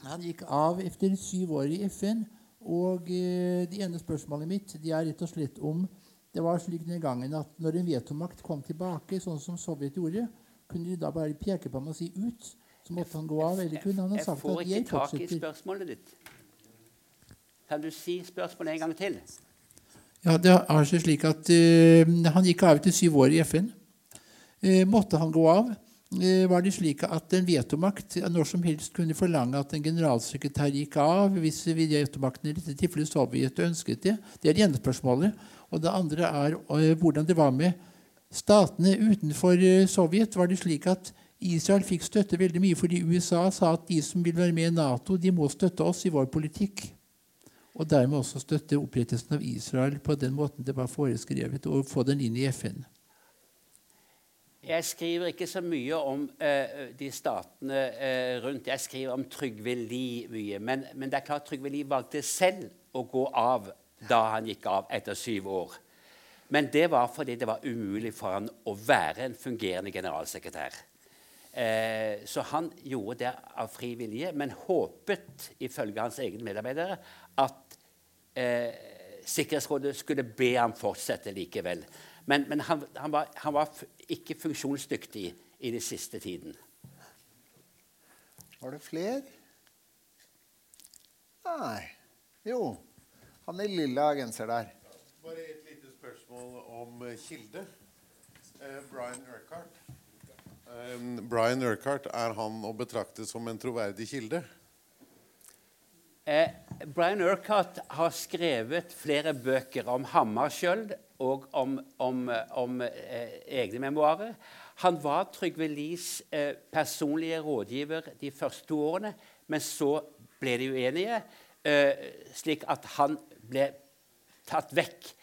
Han gikk av etter syv år i FN. Og eh, det ene spørsmålet mitt det er rett og slett om det var slik den gangen at når en vetomakt kom tilbake, sånn som Sovjet gjorde, kunne de da bare peke på ham og si 'ut'? Så måtte han gå av. Eller kunne han ha sagt at jeg fortsetter? Jeg får ikke tak i spørsmålet ditt. Kan du si spørsmålet en gang til? Ja, det er seg slik at uh, Han gikk av etter syv år i FN. Uh, måtte han gå av? Uh, var det slik at en vetomakt når som helst kunne forlange at en generalsekretær gikk av hvis vetomakten i dette tilfellet Sovjet ønsket det? Det er det ene spørsmålet. Og det andre er hvordan det var med statene utenfor Sovjet. Var det slik at Israel fikk støtte veldig mye fordi USA sa at de som vil være med i Nato, de må støtte oss i vår politikk. Og dermed også støtte opprettelsen av Israel på den måten det var foreskrevet, og få den inn i FN. Jeg skriver ikke så mye om uh, de statene uh, rundt. Jeg skriver om Trygve Lie mye. Men, men, det er klart Trygve Lie valgte selv å gå av da han gikk av etter syv år. Men det var fordi det var umulig for han å være en fungerende generalsekretær. Eh, så han gjorde det av fri vilje, men håpet, ifølge hans egne medarbeidere, at eh, Sikkerhetsrådet skulle be ham fortsette likevel. Men, men han, han, var, han, var, ikke funksjonsdyktig i den siste tiden. Var det flere? Nei. Jo. Han i lilla genser der. Bare et lite spørsmål om eh, kilde. Eh, Brian Urquhart Brian Urquhart, er han å betrakte som en troverdig kilde? Eh, Brian Urquhart har skrevet flere bøker om Hammarskjöld og om, om, om eh, egne memoarer. Han var Trygve Lies eh, personlige rådgiver de første to årene, Men så ble de uenige, eh, slik at han ble tatt vekk.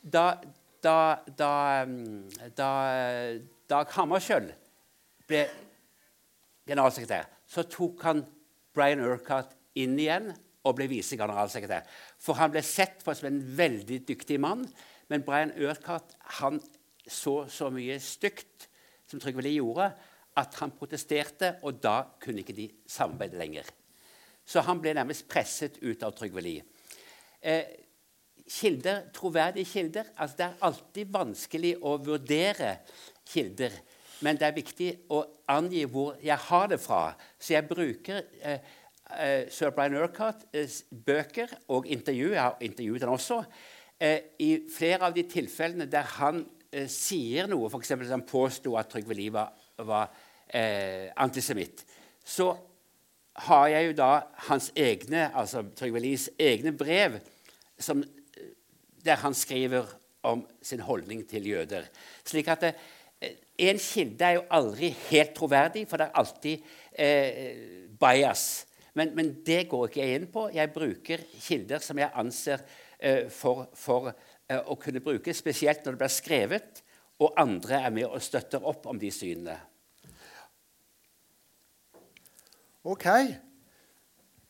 Da, da, da, mm, da Dag Hammarskjöld ble generalsekretær, så tok han Brian Urquhart inn igjen og ble visegeneralsekretær. For han ble sett på som en veldig dyktig mann, men Brian Urquhart han så så mye stygt som Trygve Lie gjorde, at han protesterte, og da kunne ikke de samarbeide lenger. Så han ble nærmest presset ut av Trygve Lie. Eh, kilder, troverdige kilder altså Det er alltid vanskelig å vurdere kilder. Men det er viktig å angi hvor jeg har det fra. Så jeg bruker eh, eh, Sir Brian Urquharts eh, bøker og intervju. Jeg har intervjuet han også. Eh, I flere av de tilfellene der han eh, sier noe, f.eks. han påsto at Trygve Lie var, var eh, antisemitt, så har jeg jo da hans egne, altså Trygve Lies egne brev som, der han skriver om sin holdning til jøder. Slik at det, en kilde er jo aldri helt troverdig, for det er alltid eh, bias. Men, men, det går ikke jeg inn på. Jeg bruker kilder som jeg anser eh, for, for eh, å kunne bruke, spesielt når det blir skrevet, og andre er med og støtter opp om de synene. Ok.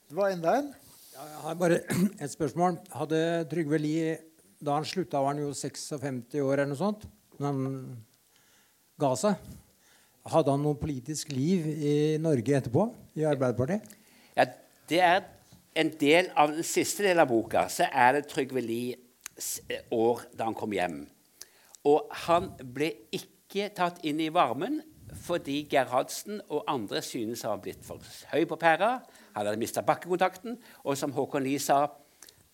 Det var enda en. Ja, jeg har bare et spørsmål. Hadde Trygve Lie Da han slutta, var han jo 56 år eller noe sånt. Men han ga seg. Hadde han noe politisk liv i Norge etterpå? I Arbeiderpartiet? Ja, det er en del av den siste delen av boka. Så er det Trygve Lies år da han kom hjem. Og han ble ikke tatt inn i varmen fordi Gerhardsen og andre synes han var blitt for høy på pæra. Han hadde mista bakkekontakten. Og som Håkon Lie sa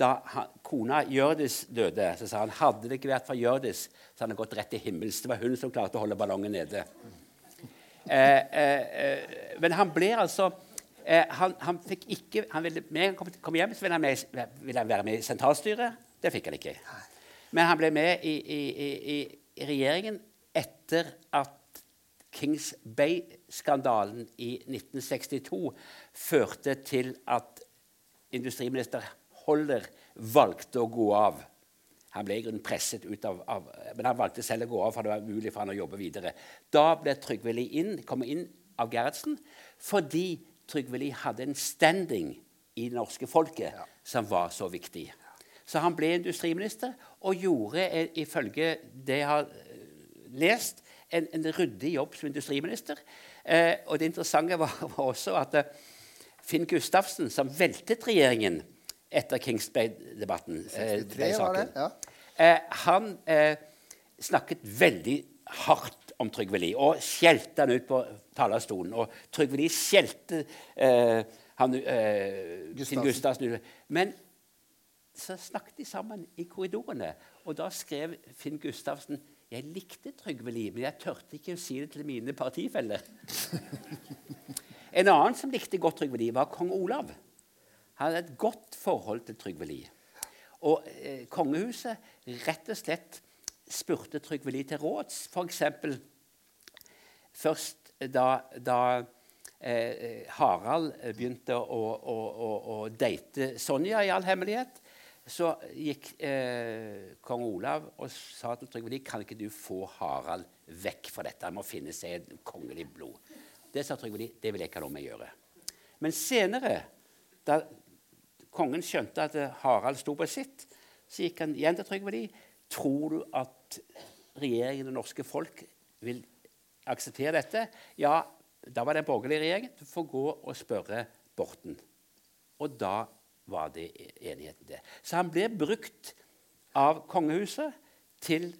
da han, kona Hjørdis døde, så sa han hadde det ikke vært for Hjørdis, så hadde han gått rett til himmels. Det var hun som klarte å holde ballongen nede. Eh, eh, eh, men han ble altså eh, han, han, fikk ikke han ville, Med en gang han kom hjem, så ville han, med, ville han, være med i sentralstyret. Det fikk han ikke. Men han ble med i, i, i, i regjeringen etter at Kings Bay-skandalen i 1962 førte til at industriminister Holler valgte å gå av. Han ble i grunnen presset ut av, av, Men han valgte selv å gå av, for det var mulig for han å jobbe videre. Da ble Trygve Lie inn, kom inn av Gerhardsen fordi Trygve Lie hadde en standing i det norske folket ja. som var så viktig. Så han ble industriminister og gjorde, eh, ifølge det jeg har eh, lest, en, en ryddig jobb som industriminister. Eh, og det interessante var, var også at eh, Finn Gustavsen, som veltet regjeringen etter Kings Bay-debatten eh, ja. eh, Han eh, snakket veldig hardt om Trygve Lie og skjelte han ut på talerstolen. Og Trygve Lie skjelte eh, han, sin Gustavsen. Men så snakket de sammen i korridorene, og da skrev Finn Gustavsen jeg likte Trygve Lie, men jeg turte ikke å si det til mine partifeller. en annen som likte godt Trygve Lie, var kong Olav. Han hadde et godt forhold til Trygve Lie. Og eh, kongehuset rett og slett spurte Trygve Lie til råds. F.eks. først da, da eh, Harald begynte å, å, å, å date Sonja i all hemmelighet så gikk eh, kong Olav og sa til Trygve Lie kan ikke du få Harald vekk fra dette. Han må finne seg et kongelig blod. Det sa Trygve Lie det vil jeg ikke ha noe med å gjøre. Men senere, da kongen skjønte at Harald sto på sitt, så gikk han igjen til Trygve Lie. Tror du at regjeringen og norske folk vil akseptere dette? Ja, da var det en borgerlig regjering. Du får gå og spørre Borten. Og da var det enigheten der. Så han ble brukt av kongehuset til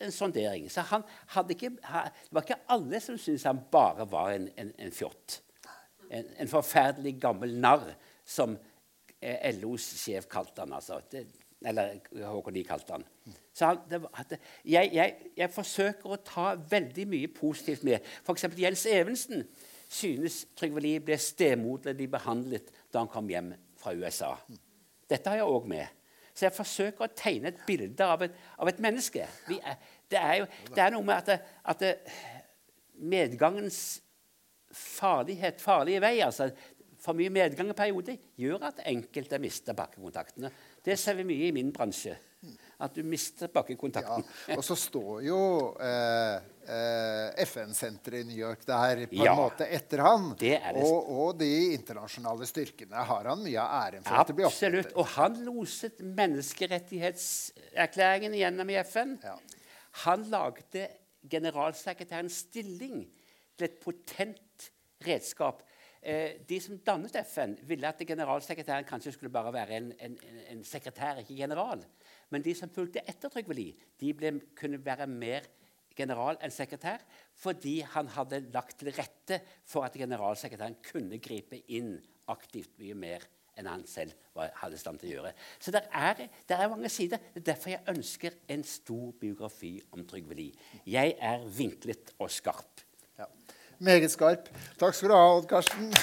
en sondering. Så han hadde ikke, Det var ikke alle som syntes han bare var en, en, en fjott. En, en, forferdelig gammel narr, som eh, LOs sjef kalte han. Altså. Det, eller Håkon Lie kalte han. Så han, det, det, jeg, jeg, jeg, forsøker å ta veldig mye positivt med. F.eks. Jens Evensen synes Trygve Lie ble stemoderlig behandlet da han kom hjem fra USA. Dette har jeg òg med. Så jeg forsøker å tegne et bilde av et, av et menneske. Er, det, er jo, det, er noe med at, at det, medgangens farlighet, farlige vei altså, for mye medgang i perioder gjør at enkelte mister bakkekontaktene. Det ser vi mye i min bransje. At du mister Ja, bakkekontakten. og så står jo eh, eh, FN-senteret i New York der på Ja. en måte etter han. Det det. Og, og de internasjonale styrkene har han mye av æren for at det blir Absolutt. Og han loset menneskerettighetserklæringen gjennom i FN. Ja. Han lagde generalsekretærens stilling til et potent redskap. Eh, de som dannet FN, ville at generalsekretæren kanskje skulle bare være en, en, en- sekretær, ikke general. Men de som fulgte etter Trygve de ble, kunne være mer general enn sekretær, fordi han hadde lagt til rette for at generalsekretæren kunne gripe inn aktivt mye mer enn han selv var, hadde stand til å gjøre. Så det er, er mange sider. Det er derfor jeg ønsker en stor biografi om Trygve Lie. Jeg er vinklet og skarp. Meget skarp. Takk skal du ha, Odd Karsten.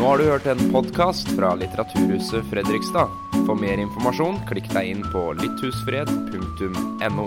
Nå har du hørt en podkast fra Litteraturhuset Fredrikstad. For mer informasjon, klikk deg inn på lytthusfred.no.